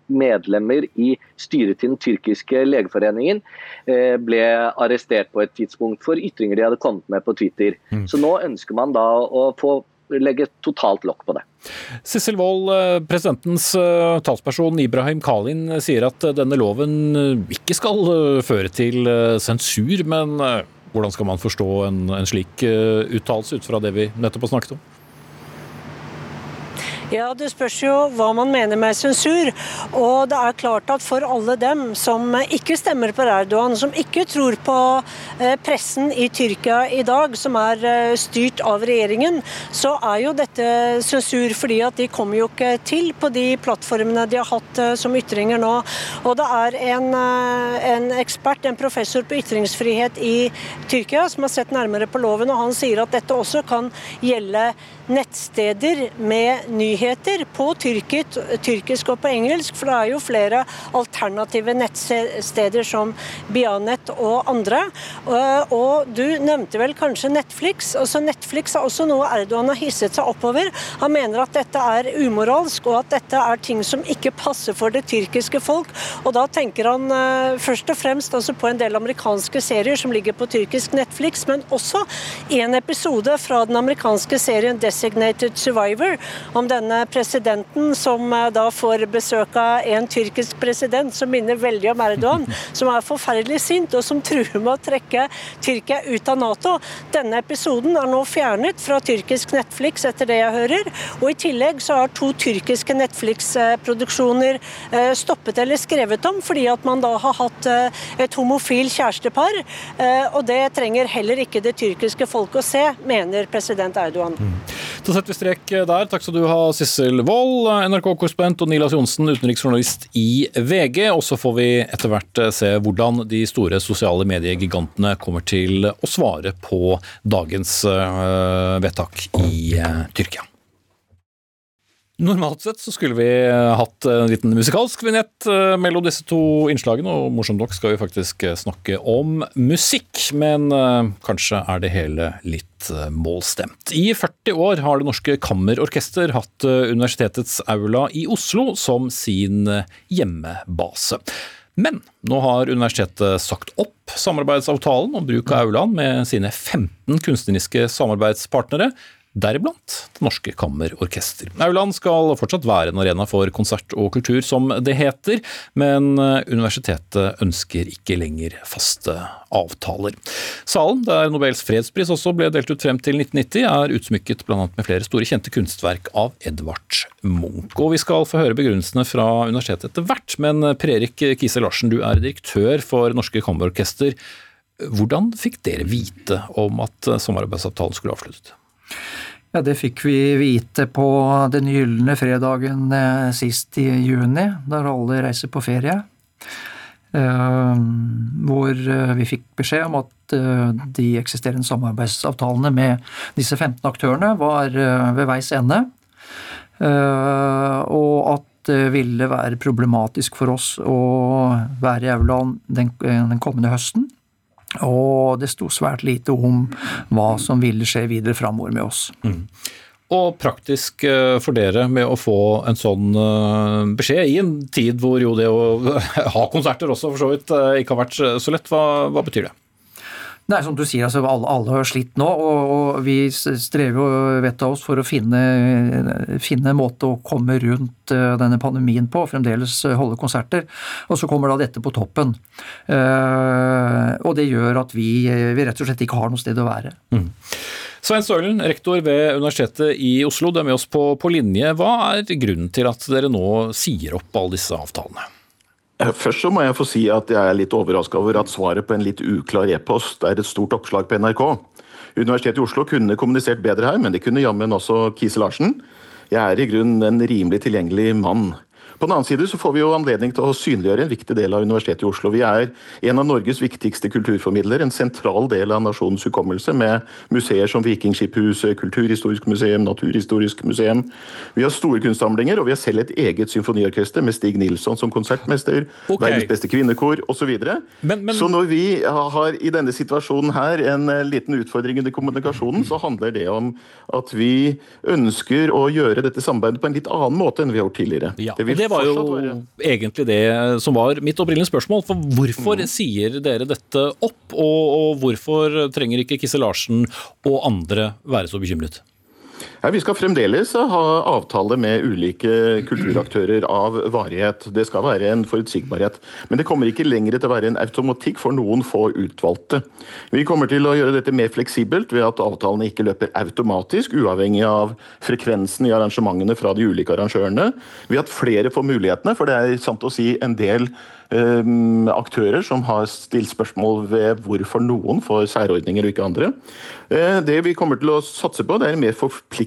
[SPEAKER 9] medlemmer i styret til den tyrkiske legeforeningen eh, ble arrestert på et tidspunkt for ytringer de hadde kommet med på Twitter. Mm. Så nå ønsker man da å få legge totalt lokk på det.
[SPEAKER 2] Sissel Wold, eh, presidentens eh, talsperson Ibrahim Kalin sier at eh, denne loven ikke skal føre til sensur, men hvordan skal man forstå en, en slik uttalelse ut fra det vi nettopp har snakket om?
[SPEAKER 8] Ja, Det spørs jo hva man mener med sensur. Og det er klart at for alle dem som ikke stemmer på Erdogan, som ikke tror på eh, pressen i Tyrkia i dag, som er eh, styrt av regjeringen, så er jo dette sensur. fordi at de kommer jo ikke til på de plattformene de har hatt eh, som ytringer nå. Og det er en, en ekspert, en professor på ytringsfrihet i Tyrkia, som har sett nærmere på loven, og han sier at dette også kan gjelde nettsteder med nyheter på tyrkisk, tyrkisk og på engelsk, for det er jo flere alternative nettsteder som Bianet og andre. Og du nevnte vel kanskje Netflix. Altså Netflix er også noe Erdogan har hisset seg oppover. Han mener at dette er umoralsk, og at dette er ting som ikke passer for det tyrkiske folk. Og da tenker han uh, først og fremst altså på en del amerikanske serier som ligger på tyrkisk Netflix, men også en episode fra den amerikanske serien Designated Survivor, om denne presidenten som eh, da får besøk av en tyrkisk president som minner veldig om Erdogan, som er forferdelig sint og som truer med å trekke Tyrkia ut av Nato. Denne episoden er nå fjernet fra tyrkisk Netflix, etter det jeg hører. Og i tillegg så har to tyrkiske Netflix-produksjoner eh, stoppet eller skrevet om, fordi at man da har hatt eh, et homofil kjærestepar. Og det trenger heller ikke det tyrkiske folk å se, mener president Erdogan.
[SPEAKER 2] Da setter vi strek der. Takk skal du ha, Sissel Wold, NRK-korrespondent, og Nilas Johnsen, utenriksjournalist i VG. Og så får vi etter hvert se hvordan de store sosiale mediegigantene kommer til å svare på dagens eh, vedtak i eh, Tyrkia. Normalt sett så skulle vi hatt en liten musikalsk vignett eh, mellom disse to innslagene, og morsomt nok skal vi faktisk snakke om musikk, men kanskje er det hele litt målstemt. I 40 år har Det Norske Kammerorkester hatt eh, universitetets aula i Oslo som sin eh, hjemmebase. Men nå har universitetet sagt opp samarbeidsavtalen om bruk av aulaen med sine 15 kunstneriske samarbeidspartnere. Deriblant Det Norske Kammerorkester. Auland skal fortsatt være en arena for konsert og kultur, som det heter, men eh, universitetet ønsker ikke lenger faste avtaler. Salen, der Nobels fredspris også ble delt ut frem til 1990, er utsmykket bl.a. med flere store kjente kunstverk av Edvard Munch. Og vi skal få høre begrunnelsene fra universitetet etter hvert, men Per Erik Kise Larsen, du er direktør for Norske Kammerorkester. Hvordan fikk dere vite om at sommerarbeidsavtalen skulle avsluttes?
[SPEAKER 10] Ja, Det fikk vi vite på den gylne fredagen eh, sist i juni, der alle reiser på ferie. Eh, hvor eh, vi fikk beskjed om at de eksisterende samarbeidsavtalene med disse 15 aktørene var ved veis ende. Og at det ville være problematisk for oss å være i aulaen den, den kommende høsten. Og det sto svært lite om hva som ville skje videre framover med oss. Mm.
[SPEAKER 2] Og praktisk eh, for dere med å få en sånn eh, beskjed i en tid hvor jo det å ha konserter også for så vidt eh, ikke har vært så lett, hva, hva betyr det?
[SPEAKER 10] Nei, som du sier, altså alle, alle har slitt nå, og, og vi strever jo vettet av oss for å finne, en måte å komme rundt uh, denne pandemien på, fremdeles holde konserter. Og så kommer da dette på toppen. Uh, og det gjør at vi, vi, rett og slett ikke har noe sted å være. Mm.
[SPEAKER 2] Svein Stølen, rektor ved Universitetet i Oslo, du er med oss på, på linje. Hva er grunnen til at dere nå sier opp alle disse avtalene?
[SPEAKER 11] Eh, først så må jeg få si at jeg er litt overraska over at svaret på en litt uklar e-post er et stort oppslag på NRK. Universitetet i Oslo kunne kommunisert bedre her, men det kunne jammen også Kise Larsen. Jeg er i grunnen en rimelig tilgjengelig mann. På den annen side så får vi jo anledning til å synliggjøre en viktig del av Universitetet i Oslo. Vi er en av Norges viktigste kulturformidlere, en sentral del av nasjonens hukommelse, med museer som Vikingskiphuset, Kulturhistorisk museum, Naturhistorisk museum. Vi har store kunstsamlinger, og vi har selv et eget symfoniorkester med Stig Nilsson som konsertmester, okay. verdens beste kvinnekor osv. Så, men, men... så når vi har i denne situasjonen her en eh, liten utfordring under kommunikasjonen, så handler det om at vi ønsker å gjøre dette samarbeidet på en litt annen måte enn vi har gjort tidligere.
[SPEAKER 2] Ja, det, det var jo egentlig det som var mitt opprinnelige spørsmål. For hvorfor mm. sier dere dette opp, og, og hvorfor trenger ikke Kisse Larsen og andre være så bekymret?
[SPEAKER 11] Ja, vi skal fremdeles ha avtale med ulike kulturaktører av varighet. Det skal være en forutsigbarhet. Men det kommer ikke lenger til å være en automatikk for noen få utvalgte. Vi kommer til å gjøre dette mer fleksibelt ved at avtalene ikke løper automatisk, uavhengig av frekvensen i arrangementene fra de ulike arrangørene. Ved at flere får mulighetene, for det er sant å si en del Ehm, aktører som har stilt spørsmål ved hvorfor noen får særordninger og ikke andre. Eh, det vi kommer til å satse på, det er en mer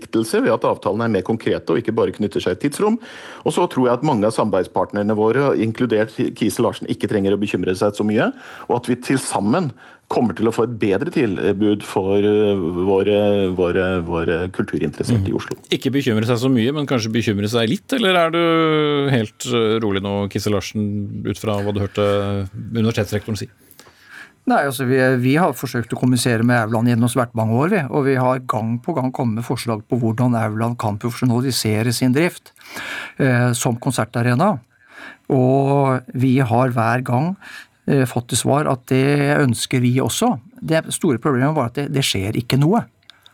[SPEAKER 11] forpliktelse ved at avtalene er mer konkrete og ikke bare knytter seg til tidsrom. Og så tror jeg at mange av samarbeidspartnerne våre, inkludert Kise Larsen, ikke trenger å bekymre seg så mye, og at vi til sammen kommer til å få et bedre tilbud for eh, våre, våre, våre kulturinteresserte i mm. Oslo.
[SPEAKER 2] Ikke bekymre seg så mye, men kanskje bekymre seg litt, eller er du helt eh, rolig nå, Kisse Larsen, ut fra hva du hørte universitetsrektoren si?
[SPEAKER 10] Nei, altså vi, vi, har forsøkt å kommunisere med Auland gjennom svært mange år. Vi, og vi har gang på gang kommet med forslag på hvordan Auland kan profesjonalisere sin drift eh, som konsertarena. Og vi har hver gang Eh, fått til svar at det ønsker vi også. Det store problemet var at det, det skjer ikke noe.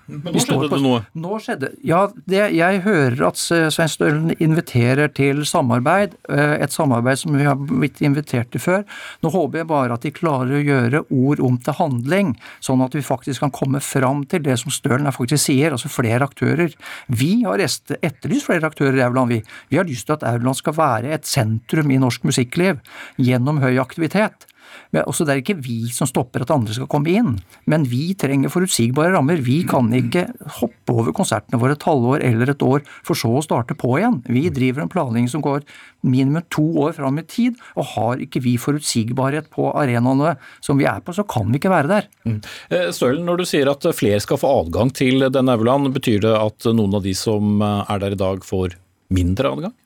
[SPEAKER 2] Men nå skjedde det noe?
[SPEAKER 10] Nå skjedde, ja, det, Jeg hører at Svein Stølen inviterer til samarbeid. Eh, et samarbeid som vi har blitt invitert til før. Nå håper jeg bare at de klarer å gjøre ord om til handling, sånn at vi faktisk kan komme fram til det som Stølen faktisk sier, altså flere aktører. Vi har etterlyst flere aktører i Aurland, vi. Vi har lyst til at Aurland skal være et sentrum i norsk musikkliv gjennom høy aktivitet. Også det er ikke vi som stopper at andre skal komme inn, men vi trenger forutsigbare rammer. Vi kan ikke hoppe over konsertene våre et halvår eller et år, for så å starte på igjen. Vi driver en planlegging som går minimum to år fram i tid, og har ikke vi forutsigbarhet på arenaene som vi er på, så kan vi ikke være der. Mm.
[SPEAKER 2] Eh, Stølen, når du sier at flere skal få adgang til denne Auland, betyr det at noen av de som er der i dag får mindre adgang?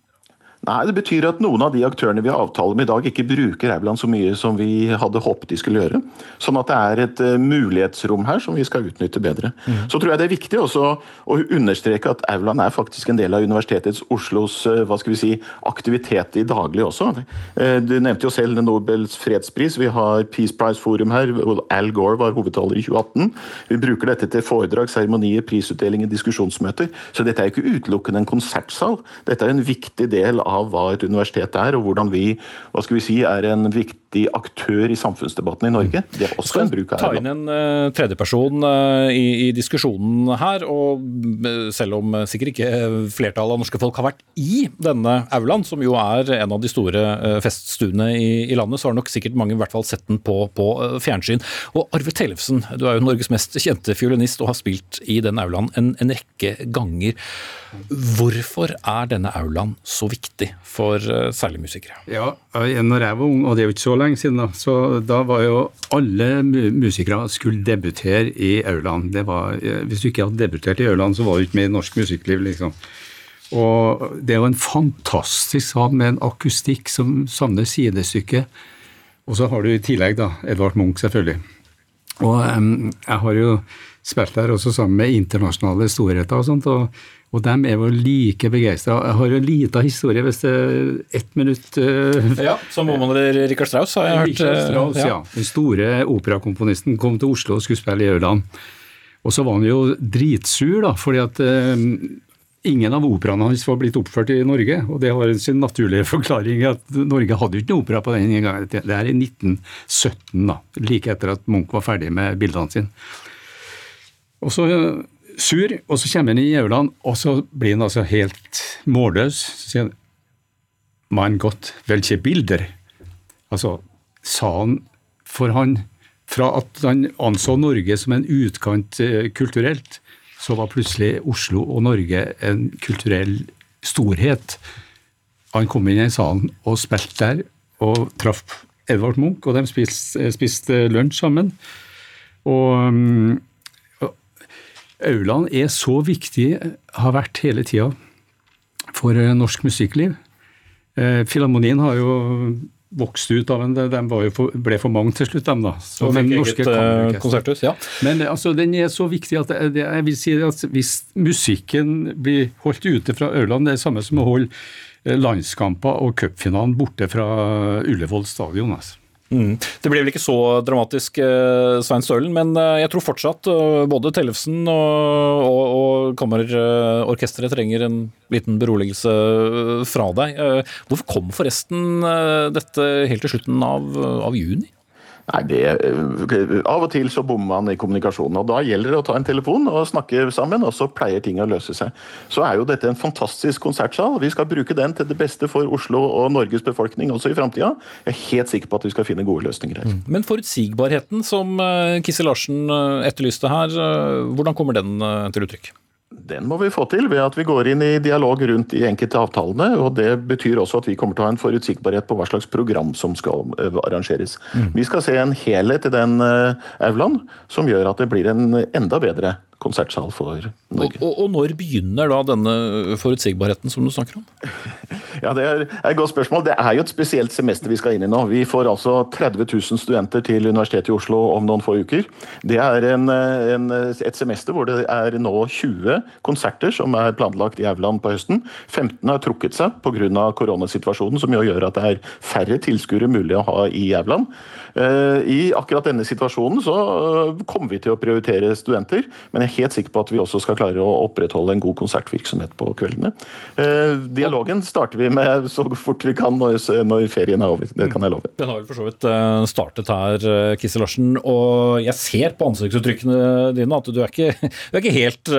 [SPEAKER 11] Nei, Det betyr at noen av de aktørene vi har avtale med i dag, ikke bruker Aurland så mye som vi hadde håpet de skulle gjøre. Sånn at det er et uh, mulighetsrom her som vi skal utnytte bedre. Mm. Så tror jeg det er viktig også å understreke at Aurland er faktisk en del av Universitetets Oslos uh, hva skal vi si, aktivitet i daglig også. Uh, du nevnte jo selv Nobels fredspris. Vi har Peace Prize Forum her. Al Gore var hovedtaler i 2018. Vi bruker dette til foredrag, seremonier, prisutdelinger, diskusjonsmøter. Så dette er ikke utelukkende en konsertsal. Dette er en viktig del av av hva et universitet er, og hvordan vi hva skal vi si, er en viktig aktør i samfunnsdebatten i Norge. Det er også en bruk av
[SPEAKER 2] Ta inn en uh, tredjeperson uh, i, i, diskusjonen her. og uh, Selv om sikkert ikke flertallet av norske folk har vært i denne aulaen, som jo er en av de store feststuene i, i, landet, så har nok sikkert mange i hvert fall sett den på, på fjernsyn. Og Arve Tellefsen, du er jo Norges mest kjente fiolinist og har spilt i den aulaen en, en rekke ganger. Hvorfor er denne aulaen så viktig for særlig musikere?
[SPEAKER 12] Ja, når jeg var ung, og det er jo ikke så lenge siden, da, så da var jo alle musikere skulle debutere i aulaen. Eh, hvis du ikke hadde debutert i aulaen, så var du ikke med i norsk musikkliv, liksom. Og det er jo en fantastisk sal med en akustikk som savner sidestykke. Og så har du i tillegg da Edvard Munch, selvfølgelig. Og um, jeg har jo spilt der også sammen med internasjonale storheter og sånt. og og de er jo like begeistra. Jeg har en liten historie, hvis det er ett minutt uh,
[SPEAKER 2] Ja, Som om eller Rikard Strauss, har jeg hørt.
[SPEAKER 12] Richard eh, Strauss, ja. ja. Den store operakomponisten kom til Oslo og skulle spille i Ørland. Og så var han jo dritsur, da, fordi at uh, ingen av operaene hans var blitt oppført i Norge. Og det har sin naturlige forklaring at Norge hadde jo ikke noe opera på den gangen. Det er i 1917, da, like etter at Munch var ferdig med bildene sine. Og så sur, og så kommer han inn i Jævland, og så blir han altså helt målløs. Så sier han Mein Gott, welche bilder? Altså, sa han for han Fra at han anså Norge som en utkant eh, kulturelt, så var plutselig Oslo og Norge en kulturell storhet. Han kom inn i salen og spilte der, og traff Edvard Munch, og de spiste, spiste lunsj sammen. Og mm, Aulaen er så viktig, har vært hele tida, for eh, norsk musikkliv. Eh, Filharmonien har jo vokst ut av en De for, ble for mange til slutt, dem da.
[SPEAKER 2] Så den eget uh, konserthus, ja.
[SPEAKER 12] Men altså, den er så viktig at det, jeg vil si at hvis musikken blir holdt ute fra Aurland, det er det samme som å holde landskamper og cupfinalen borte fra Ullevål stadion. altså.
[SPEAKER 2] Mm. Det blir vel ikke så dramatisk, eh, Svein Stølen, men eh, jeg tror fortsatt eh, både Tellefsen og, og, og Kammerorkesteret trenger en liten beroligelse fra deg. Hvorfor kom forresten dette helt til slutten av, av juni?
[SPEAKER 11] Nei, det, eh, Av og til så bommer man i kommunikasjonen. og Da gjelder det å ta en telefon og snakke sammen, og så pleier ting å løse seg. Så er jo dette en fantastisk konsertsal. Vi skal bruke den til det beste for Oslo og Norges befolkning også i framtida. Jeg er helt sikker på at vi skal finne gode løsninger her. Mm.
[SPEAKER 2] Men forutsigbarheten som Kisse Larsen eh, etterlyste her, hvordan kommer den til uttrykk?
[SPEAKER 11] Den må vi få til ved at vi går inn i dialog rundt de enkelte avtalene. og Det betyr også at vi kommer til å ha en forutsigbarhet på hva slags program som skal eh, arrangeres. Mm. Vi skal se en helhet i den uh, aulaen som gjør at det blir en enda bedre konsertsal for Norge.
[SPEAKER 2] Og, og, og, når begynner da denne forutsigbarheten som du snakker om?
[SPEAKER 11] Ja, Det er et godt spørsmål. Det er jo et spesielt semester vi skal inn i nå. Vi får altså 30 000 studenter til Universitetet i Oslo om noen få uker. Det er en, en, et semester hvor det er nå 20 konserter som er planlagt i Aurland på høsten. 15 har trukket seg pga. koronasituasjonen, som jo gjør at det er færre tilskuere mulig å ha i Auland. Eh, I akkurat denne situasjonen så eh, kommer vi til å prioritere studenter, men jeg er helt sikker på at vi også skal klare å opprettholde en god konsertvirksomhet på kveldene. Eh, dialogen starter vi med så fort vi kan når, når ferien er over. Det kan jeg love.
[SPEAKER 2] Den har vel for så vidt startet her, Kisse Larsen. Og jeg ser på ansiktsuttrykkene dine at du er ikke, du er ikke helt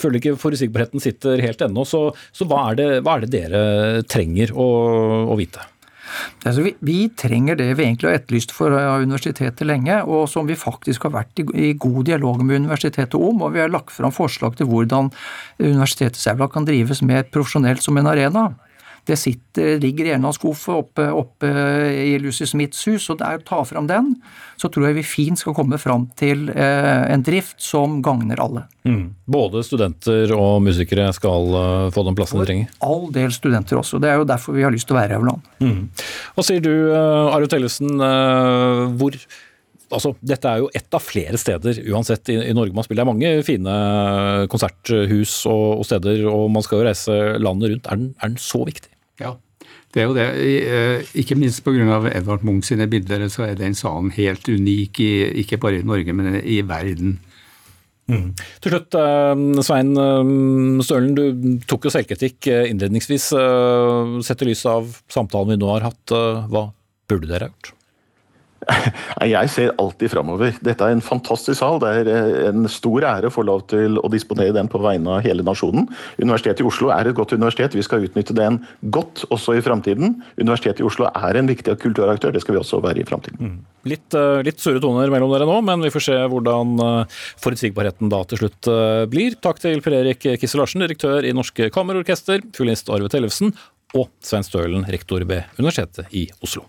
[SPEAKER 2] Føler ikke forutsigbarheten sitter helt ennå. Så, så hva, er det, hva, er det, dere trenger å, å vite?
[SPEAKER 10] Altså, vi, vi, trenger det vi egentlig har etterlyst for universitetet lenge, og som vi faktisk har vært i, i, god dialog med universitetet om. Og vi har lagt fram forslag til hvordan Universitetet aula kan drives mer profesjonelt som en arena. Det sitter, ligger i en skuffe oppe, oppe, i Lucy Smiths hus, og der ta fram den, så tror jeg vi fint skal komme fram til eh, en drift som gagner alle.
[SPEAKER 2] Mm. Både studenter og musikere skal uh, få den plassen de trenger?
[SPEAKER 10] All del studenter også. Det er jo derfor vi har lyst til å være her,
[SPEAKER 2] Mm. Hva sier du, uh, Arve Tellesen, hvor altså, dette er jo ett av flere steder uansett i, i, Norge man spiller. Det er mange fine konserthus og, og, steder, og man skal jo reise landet rundt. Er den, er den så viktig?
[SPEAKER 12] Ja, det er jo det. Eh, ikke minst pga. Edvard Munch sine bilder så er den salen helt unik, i, ikke bare i Norge, men i verden.
[SPEAKER 2] Mm. Til slutt, eh, Svein eh, Stølen, du tok jo selvkritikk innledningsvis. Sett i lys av samtalen vi nå har hatt, hva burde dere ha gjort?
[SPEAKER 11] Jeg ser alltid framover. Dette er en fantastisk sal. Det er eh, en stor ære å få lov til å disponere den på vegne av hele nasjonen. Universitetet i Oslo er et godt universitet. Vi skal utnytte den godt også i framtiden. Universitetet i Oslo er en viktig kulturaktør. Det skal vi også være i framtiden. Mm.
[SPEAKER 2] Litt, eh, litt sure toner mellom dere nå, men vi får se hvordan eh, forutsigbarheten da til slutt blir. Takk til Per Erik Kisse Larsen, direktør i Norske Kammerorkester, fiolinist Arve Tellefsen og Svein Stølen, rektor ved Universitetet i Oslo.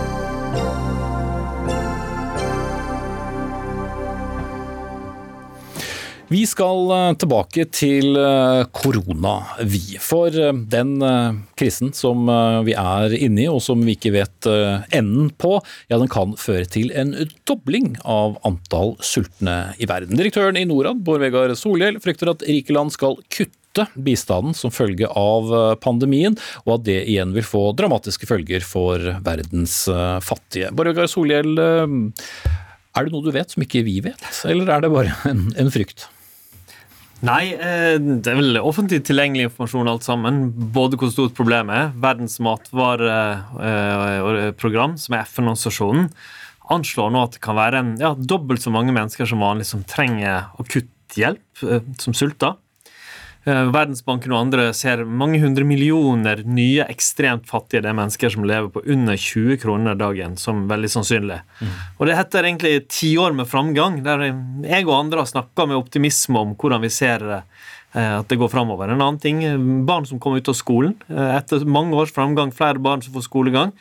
[SPEAKER 2] Vi skal eh, tilbake til eh, korona, vi. For eh, den krisen som vi er inne i, og som vi ikke vet enden på, ja, den kan føre til en dobling av antall sultne i verden. Direktøren i Norad, Bård Vegar Solhjell, frykter at rike land skal kutte bistanden som følge av pandemien, og at det igjen vil få dramatiske følger for verdens fattige. Borregar Solhjell, er det noe du vet som ikke vi vet, eller er det bare en, en frykt?
[SPEAKER 13] Nei, det er vel offentlig tilgjengelig informasjon alt sammen. Både hvor stort problemet er. Verdens matvareprogram, som er FN-organisasjonen, anslår nå at det kan være en, ja, dobbelt så mange mennesker som vanlig som trenger akutt hjelp, som sulter. Eh, Verdensbanken og andre ser mange hundre millioner nye ekstremt fattige det er mennesker som lever på under 20 kroner dagen, som veldig sannsynlig. Mm. Og Det heter egentlig tiår med framgang, der jeg og andre har snakka med optimisme om hvordan vi ser eh, at det går framover. En annen ting, barn som kommer ut av skolen. Eh, etter mange års framgang, flere barn som får skolegang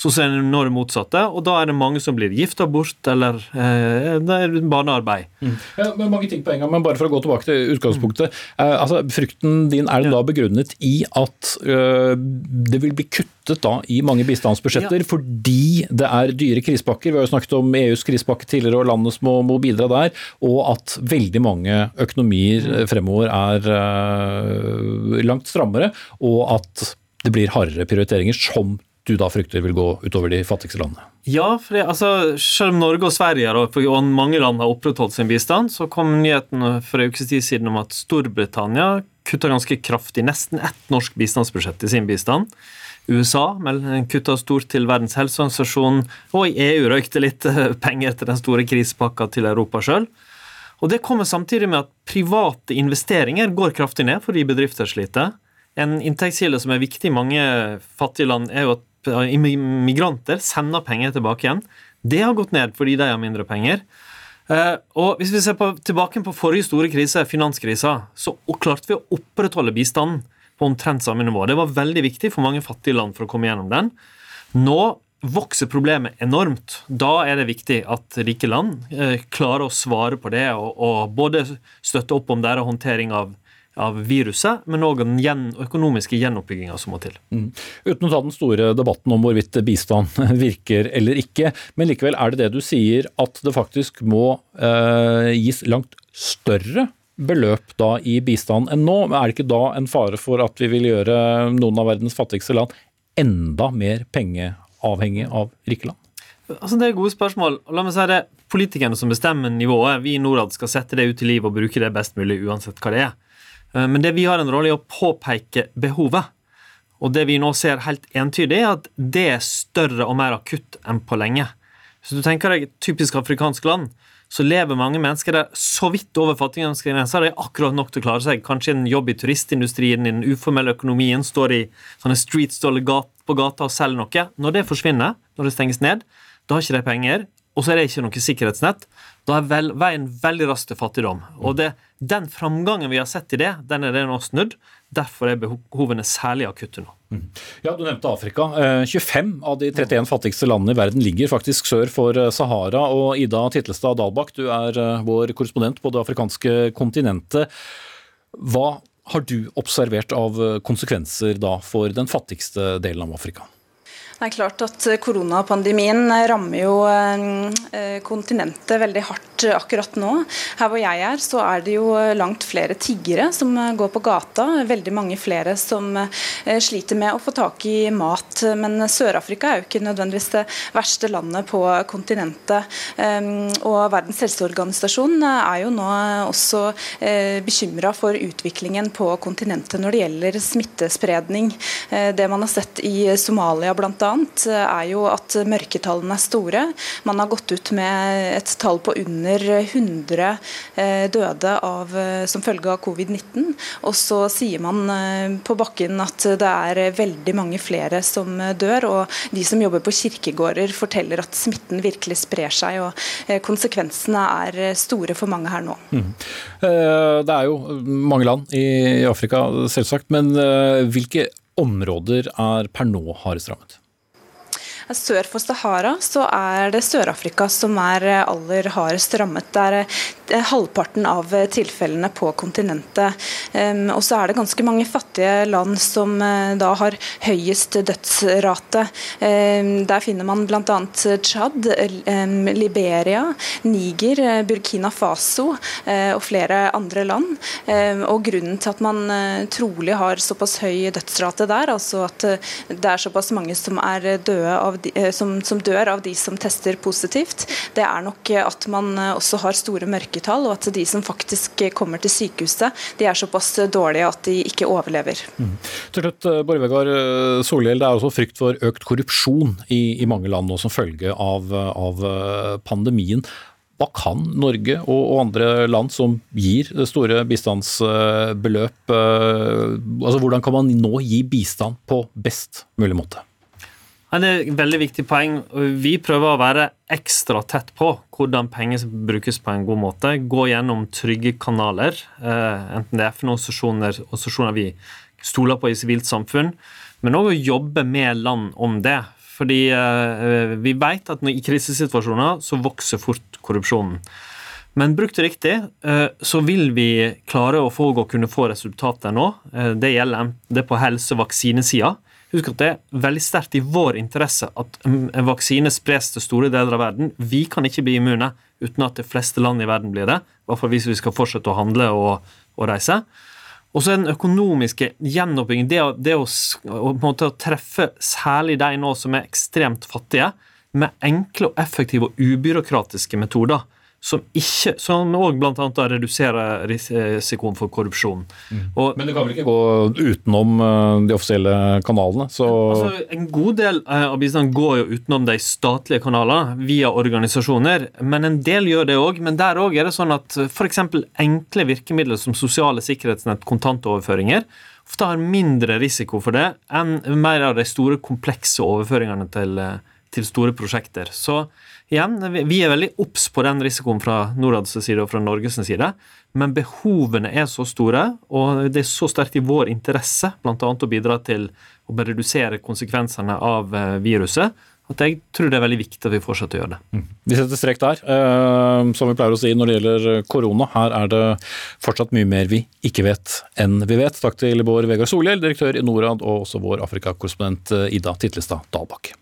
[SPEAKER 13] så ser en nå det motsatte, og da er det mange som blir gifta bort, eller eh, det er barnearbeid.
[SPEAKER 2] Mm. Ja, men mange ting på en gang, men bare for å gå tilbake til utgangspunktet. Mm. Eh, altså, Frykten din er ja. da begrunnet i at øh, det vil bli kuttet da i mange bistandsbudsjetter ja. fordi det er dyre krisepakker. Vi har jo snakket om EUs krisepakke tidligere, og landene må, må bidra der. Og at veldig mange økonomier mm. fremover er øh, langt strammere, og at det blir hardere prioriteringer som du da frykter vil gå utover de fattigste landene?
[SPEAKER 13] Ja, for det, altså, selv om Norge og Sverige og mange land har opprettholdt sin bistand, så kom nyheten for en ukes tid siden om at Storbritannia kutta ganske kraftig, nesten ett norsk bistandsbudsjett i sin bistand. USA kutta stort til Verdens helseorganisasjon, og i EU røykte litt penger til den store krisepakka til Europa sjøl. Og Det kommer samtidig med at private investeringer går kraftig ned fordi bedrifter sliter. En inntektskilde som er viktig i mange fattige land, er jo at migranter sender penger tilbake igjen. Det har gått ned fordi de har mindre penger. Uh, og Hvis vi ser på, tilbake på forrige store krise, finanskrisa, så klarte vi å opprettholde bistanden på omtrent samme nivå. Det var veldig viktig for mange fattige land for å komme gjennom den. Nå vokser problemet enormt. Da er det viktig at rike land uh, klarer å svare på det og, og både støtte opp om deres håndtering av av viruset, men òg den gjen, økonomiske gjenoppbygginga som må til. Mm.
[SPEAKER 2] Uten å ta den store debatten om hvorvidt bistand virker eller ikke, men likevel er det det du sier at det faktisk må eh, gis langt større beløp da i bistand enn nå? Er det ikke da en fare for at vi vil gjøre noen av verdens fattigste land enda mer pengeavhengig av rike land?
[SPEAKER 13] Altså, det er gode spørsmål. La meg si det, Politikerne som bestemmer nivået, vi i Norad skal sette det ut i liv og bruke det best mulig uansett hva det er. Eh, men det vi har en rolle i å påpeke behovet. Og det vi nå ser helt entydig, er at det er større og mer akutt enn på lenge. Hvis du tenker deg et typisk afrikansk land, så lever mange mennesker der så vidt over fattigdomsgrensa. Det er akkurat nok til å klare seg. Kanskje en jobb i turistindustrien, i den uformelle økonomien, står i sånne streetstaller på gata og selger noe. Når det forsvinner, når det stenges ned, da har ikke de penger og så er det ikke noe sikkerhetsnett, da er vel, veien veldig raskt til fattigdom. Og det, den framgangen vi har sett i det, den er det nå snudd. Derfor er behovene særlig akutte nå.
[SPEAKER 2] Mm. Ja, Du nevnte Afrika. 25 eh, av de 31 fattigste landene i verden ligger faktisk sør for eh, Sahara. Og Ida Titlestad Dalbakk, du er eh, vår korrespondent på det afrikanske kontinentet. Hva har du observert av konsekvenser da for den fattigste delen av Afrika?
[SPEAKER 14] Det er klart at Koronapandemien rammer jo eh, kontinentet veldig hardt akkurat nå. Her hvor jeg er, så er det jo langt flere tiggere som går på gata. Veldig mange flere som eh, sliter med å få tak i mat. Men Sør-Afrika er jo ikke nødvendigvis det verste landet på kontinentet. Og Verdens helseorganisasjon er jo nå også eh, bekymra for utviklingen på kontinentet når det gjelder smittespredning. Det man har sett i Somalia bl.a annet er jo at mørketallene er store. Man har gått ut med et tall på under 100 eh, døde av, eh, som følge av covid-19. Og så sier man eh, på bakken at det er veldig mange flere som dør. Og de som jobber på kirkegårder forteller at smitten virkelig sprer seg. Og konsekvensene er store for mange her nå. Mm.
[SPEAKER 2] Det er jo mange land i Afrika, selvsagt. Men hvilke områder er per nå hardest rammet?
[SPEAKER 14] Sør for Sahara så er det Sør-Afrika som er aller hardest rammet. Det er eh, halvparten av tilfellene på kontinentet. Og så er det ganske mange fattige land som eh, da har høyest dødsrate. Der finner man bl.a. Tsjad, Liberia, Niger, Burkina Faso eh, og flere andre land. Og Grunnen til at man trolig har såpass høy dødsrate der, altså at det er såpass mange som er de, eh, som, som, dør av de som tester positivt, det er nok at man eh, også har store mørketall, og at de som faktisk kommer til sykehuset, de er såpass dårlige at de ikke overlever. Mm.
[SPEAKER 2] Til slutt, Borvegard Bård Vegar Solhjell, det er også frykt for økt korrupsjon i, i mange land nå som følge av, av pandemien. Hva kan Norge og, andre land som gir store bistandsbeløp altså Hvordan kan man nå gi bistand på best mulig måte?
[SPEAKER 13] Det er et veldig viktig poeng. Vi prøver å være ekstra tett på hvordan penger brukes på en god måte. Gå gjennom trygge kanaler, eh, enten det er FN-organisasjoner, organisasjoner vi stoler på i sivilt samfunn, men òg å jobbe med land om det. Fordi eh, vi vet at i krisesituasjoner så vokser fort korrupsjonen. Men brukt riktig eh, så vil vi klare å få, og kunne få resultater nå. Det gjelder det på helse- og vaksinesida. Husk at det er veldig sterkt i vår interesse at en vaksine spres til store deler av verden. Vi kan ikke bli immune uten at de fleste land i verden blir det. I hvert fall hvis vi skal fortsette å handle og, og reise. Og så er den økonomiske gjenoppbyggingen, det, det å, å, å, treffe særlig de nå som er ekstremt fattige, med enkle og effektive og ubyråkratiske metoder som ikke, som òg bl.a. reduserer risikoen for korrupsjon.
[SPEAKER 2] Mm. Og, Men det kan vel ikke gå utenom eh, de offisielle kanalene?
[SPEAKER 13] Altså, en god del eh, av bistanden går jo utenom de statlige kanalene, via organisasjoner. Men en del gjør det òg. Men der òg er det sånn at f.eks. enkle virkemidler som sosiale sikkerhetsnett, kontantoverføringer, ofte har mindre risiko for det enn mer av de store, komplekse overføringene til, eh, til store prosjekter. Så igjen, vi er veldig obs på den risikoen fra Norads side og fra Norges side, men behovene er så store, og det er så sterkt i vår interesse bl.a. å bidra til å redusere konsekvensene av eh, viruset, at jeg tror det er veldig viktig at vi fortsetter å gjøre det. Mm.
[SPEAKER 2] Vi setter strek der. Uh, som vi pleier å si når det gjelder korona, her er det fortsatt mye mer vi ikke vet enn vi vet. Takk til Bård Vegard Solhjell, direktør i Norad, og også vår Afrikakorrespondent eh, Ida Titlestad Dalbakk.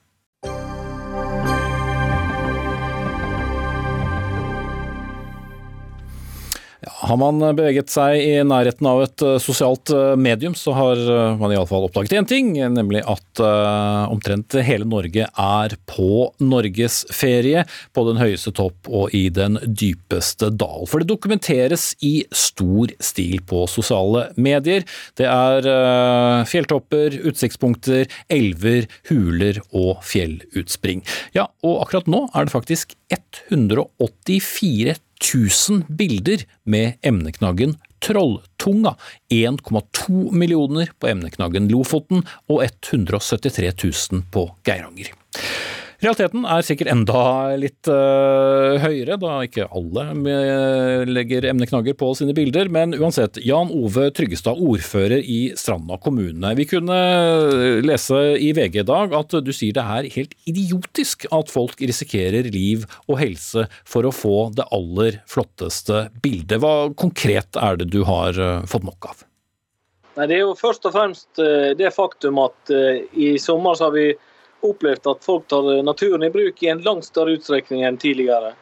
[SPEAKER 2] Har man beveget seg i nærheten av et eh, sosialt eh, medium, så har eh, man iallfall oppdaget én ting, nemlig at omtrent hele Norge er på norgesferie. På den høyeste topp og i den dypeste dal. For det dokumenteres i stor stil på sosiale medier. Det er fjelltopper, utsiktspunkter, elver, huler og fjellutspring. Ja, og akkurat nå er det faktisk 184 1000 bilder med emneknaggen Trolltunga, 1,2 millioner på emneknaggen Lofoten og 173 000 på Geiranger. Realiteten er sikkert enda litt uh, høyere, da ikke alle legger emneknagger på sine bilder. Men uansett, Jan Ove Tryggestad, ordfører i Stranda kommune. Vi kunne lese i VG i dag at du sier det er helt idiotisk at folk risikerer liv og helse for å få det aller flotteste bildet. Hva konkret er det du har uh, fått nok av?
[SPEAKER 15] Nei, Det er jo først og fremst det faktum at i sommer så har vi opplevd at folk tar naturen i bruk i en langt større utstrekning enn tidligere.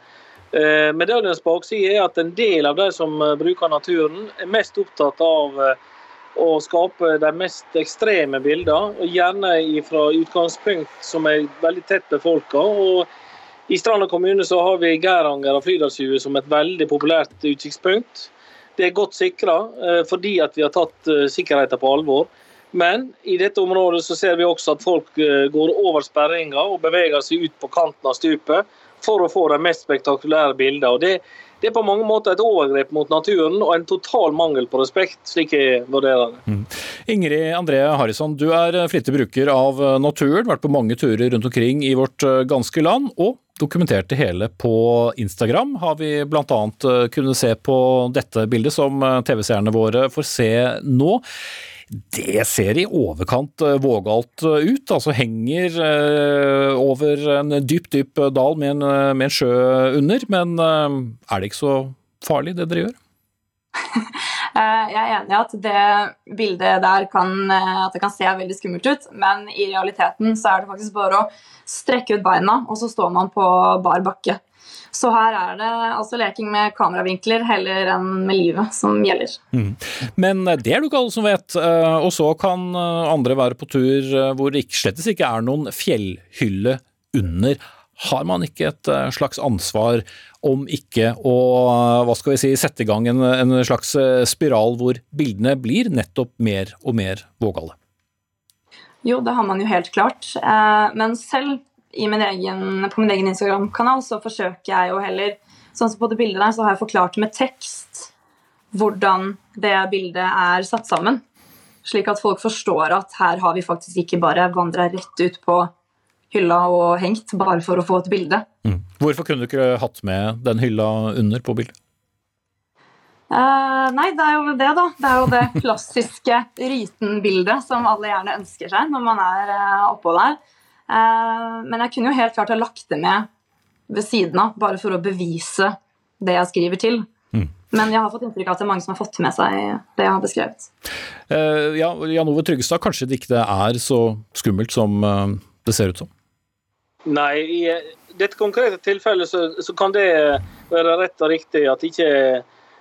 [SPEAKER 15] Eh, Medaljens bakside er at en del av de som eh, bruker naturen, er mest opptatt av eh, å skape de mest ekstreme bildene, og gjerne fra utgangspunkt som er veldig tett befolka. I Stranda kommune så har vi Geiranger og Fridalshuet som et veldig populært utsiktspunkt. Det er godt sikra fordi at vi har tatt sikkerheten på alvor. Men i dette området så ser vi også at folk eh, går over sperringa og beveger seg ut på kanten av stupet for å få de mest spektakulære bildene. Og det, det, er på mange måter et overgrep mot naturen og en total mangel på respekt, slik jeg vurderer det. Mm.
[SPEAKER 2] Ingrid André Harrison, du er flittig bruker av naturen, vært på mange turer rundt omkring i vårt eh, ganske land. og dokumentert det hele på Instagram. Har vi bl.a. Eh, kunnet se på dette bildet som TV-seerne våre får se nå. Det ser i overkant eh, vågalt eh, ut. Altså henger eh, over en dyp, dyp dal med en, med en sjø under. Men er det ikke så farlig, det dere gjør?
[SPEAKER 16] Jeg er enig i at det bildet der kan, at det kan se veldig skummelt ut, men i realiteten så er det faktisk bare å strekke ut beina, og så står man på bar bakke. Så her er det altså leking med kameravinkler heller enn med livet som gjelder. Mm.
[SPEAKER 2] Men eh, det er det ikke alle som vet. Eh, og så kan eh, andre være på tur hvor det slettes ikke er noen fjellhylle under. Har man ikke et slags ansvar om ikke å hva skal vi si, sette i gang en, en slags spiral hvor bildene blir nettopp mer og mer vågale?
[SPEAKER 16] Jo, det har man jo helt klart. Men selv min egen, på min egen Instagram-kanal så forsøker jeg jo heller Sånn som på det bildet der, så har jeg forklart med tekst hvordan det bildet er satt sammen. Slik at folk forstår at her har vi faktisk ikke bare vandra rett ut på hylla og hengt bare for å få et bilde.
[SPEAKER 2] Mm. Hvorfor kunne du ikke hatt med den hylla under på bildet?
[SPEAKER 16] Uh, nei, det er jo det, da. Det er jo det klassiske Ryten-bildet som alle gjerne ønsker seg når man er uh, oppå der. Eh, men jeg kunne jo helt klart ha lagt det med ved siden av, bare for å bevise det jeg skriver til. Mm. Men jeg har fått inntrykk av at det er mange som har fått med seg det jeg har beskrevet.
[SPEAKER 2] Uh, ja, Jan Ove Tryggestad, kanskje det ikke er så skummelt som uh, det ser ut som?
[SPEAKER 15] Nei, i dette konkrete tilfellet så, så, kan det være rett og riktig at det ikke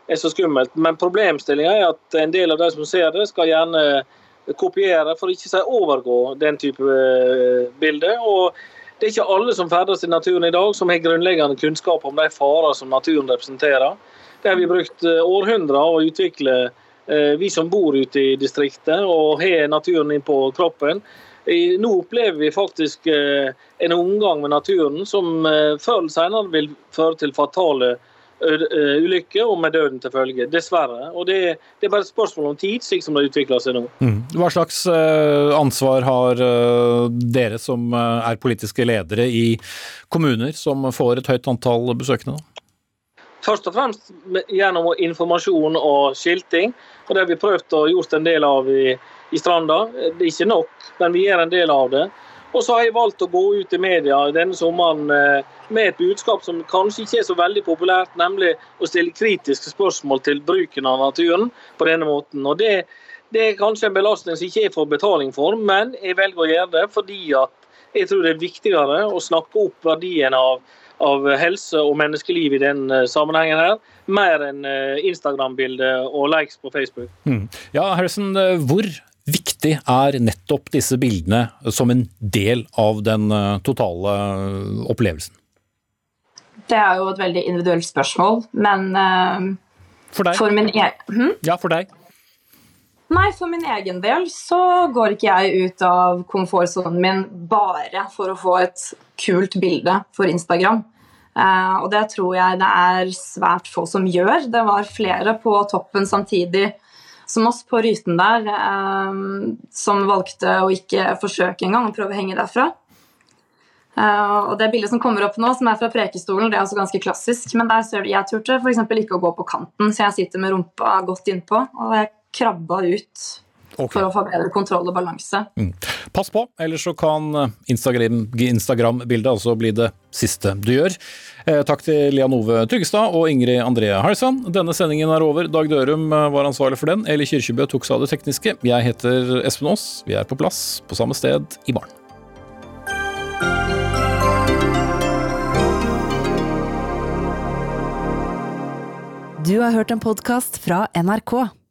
[SPEAKER 15] er så skummelt. Men problemstillinga er at en del av de som ser det, skal gjerne kopiere, for ikke å si overgå den type bilde. bilder. Og det er ikke alle som ferdes i naturen i dag som har grunnleggende kunnskap om de farer som naturen representerer. Det har vi brukt eh, århundrer å utvikle, eh, vi som bor ute i distriktet og har naturen inn på kroppen. Nå opplever vi faktisk en omgang med naturen som før eller senere vil føre til fatale Eh, ulykke og med døden til følge. Dessverre. Og det, det, er bare et spørsmål om tid, slik som det utvikler seg nå.
[SPEAKER 2] Mm. Hva slags ansvar har dere som er politiske ledere i kommuner som får et høyt antall besøkende?
[SPEAKER 15] Først og fremst gjennom informasjon og skilting. og Det har vi prøvd å gjort en del av i, i Stranda. Det er ikke nok, men vi gjør en del av det. Og så har jeg valgt å gå ut i media denne sommeren med et budskap som kanskje ikke er så veldig populært, nemlig å stille kritiske spørsmål til bruken av naturen på denne måten. Og det, det er kanskje en belastning som ikke jeg får betaling for, men jeg velger å gjøre det fordi jeg tror det er viktigere å snakke opp verdien av, av helse og menneskeliv i den eh, sammenhengen her, mer enn eh, Instagram-bilde og likes på Facebook.
[SPEAKER 2] Mm. Ja, Harrison, eh, hvor viktig er nettopp disse bildene som en del av den totale opplevelsen?
[SPEAKER 16] Det er jo et veldig individuelt spørsmål, men uh,
[SPEAKER 2] For deg?
[SPEAKER 16] For min e hm?
[SPEAKER 2] Ja, for deg.
[SPEAKER 16] Nei, for min egen del så går ikke jeg ut av komfortsonen min bare for å få et kult bilde for Instagram. Og det tror jeg det er svært få som gjør. Det var flere på toppen samtidig som oss på Ryten der, um, som valgte å ikke forsøke engang å prøve å henge derfra. Uh, og Det bildet som kommer opp nå, som er fra Prekestolen, det er også ganske klassisk. Men der ser du, jeg turte f.eks. ikke å gå på kanten, så jeg sitter med rumpa godt innpå. Og jeg krabba ut okay. for å få bedre kontroll og balanse. Mm.
[SPEAKER 2] Pass på, ellers så kan Instagram-bildet Instagram altså bli det siste du gjør. Eh, takk til Lian Ove Tryggestad og Ingrid André Halsand. Denne sendingen er over. Dag Dørum eh, var ansvarlig for den. Eli Kyrkjebø tok seg av det tekniske. Jeg heter Espen Aas. Vi er på plass på samme sted i morgen.
[SPEAKER 1] Du har hørt en podkast fra NRK.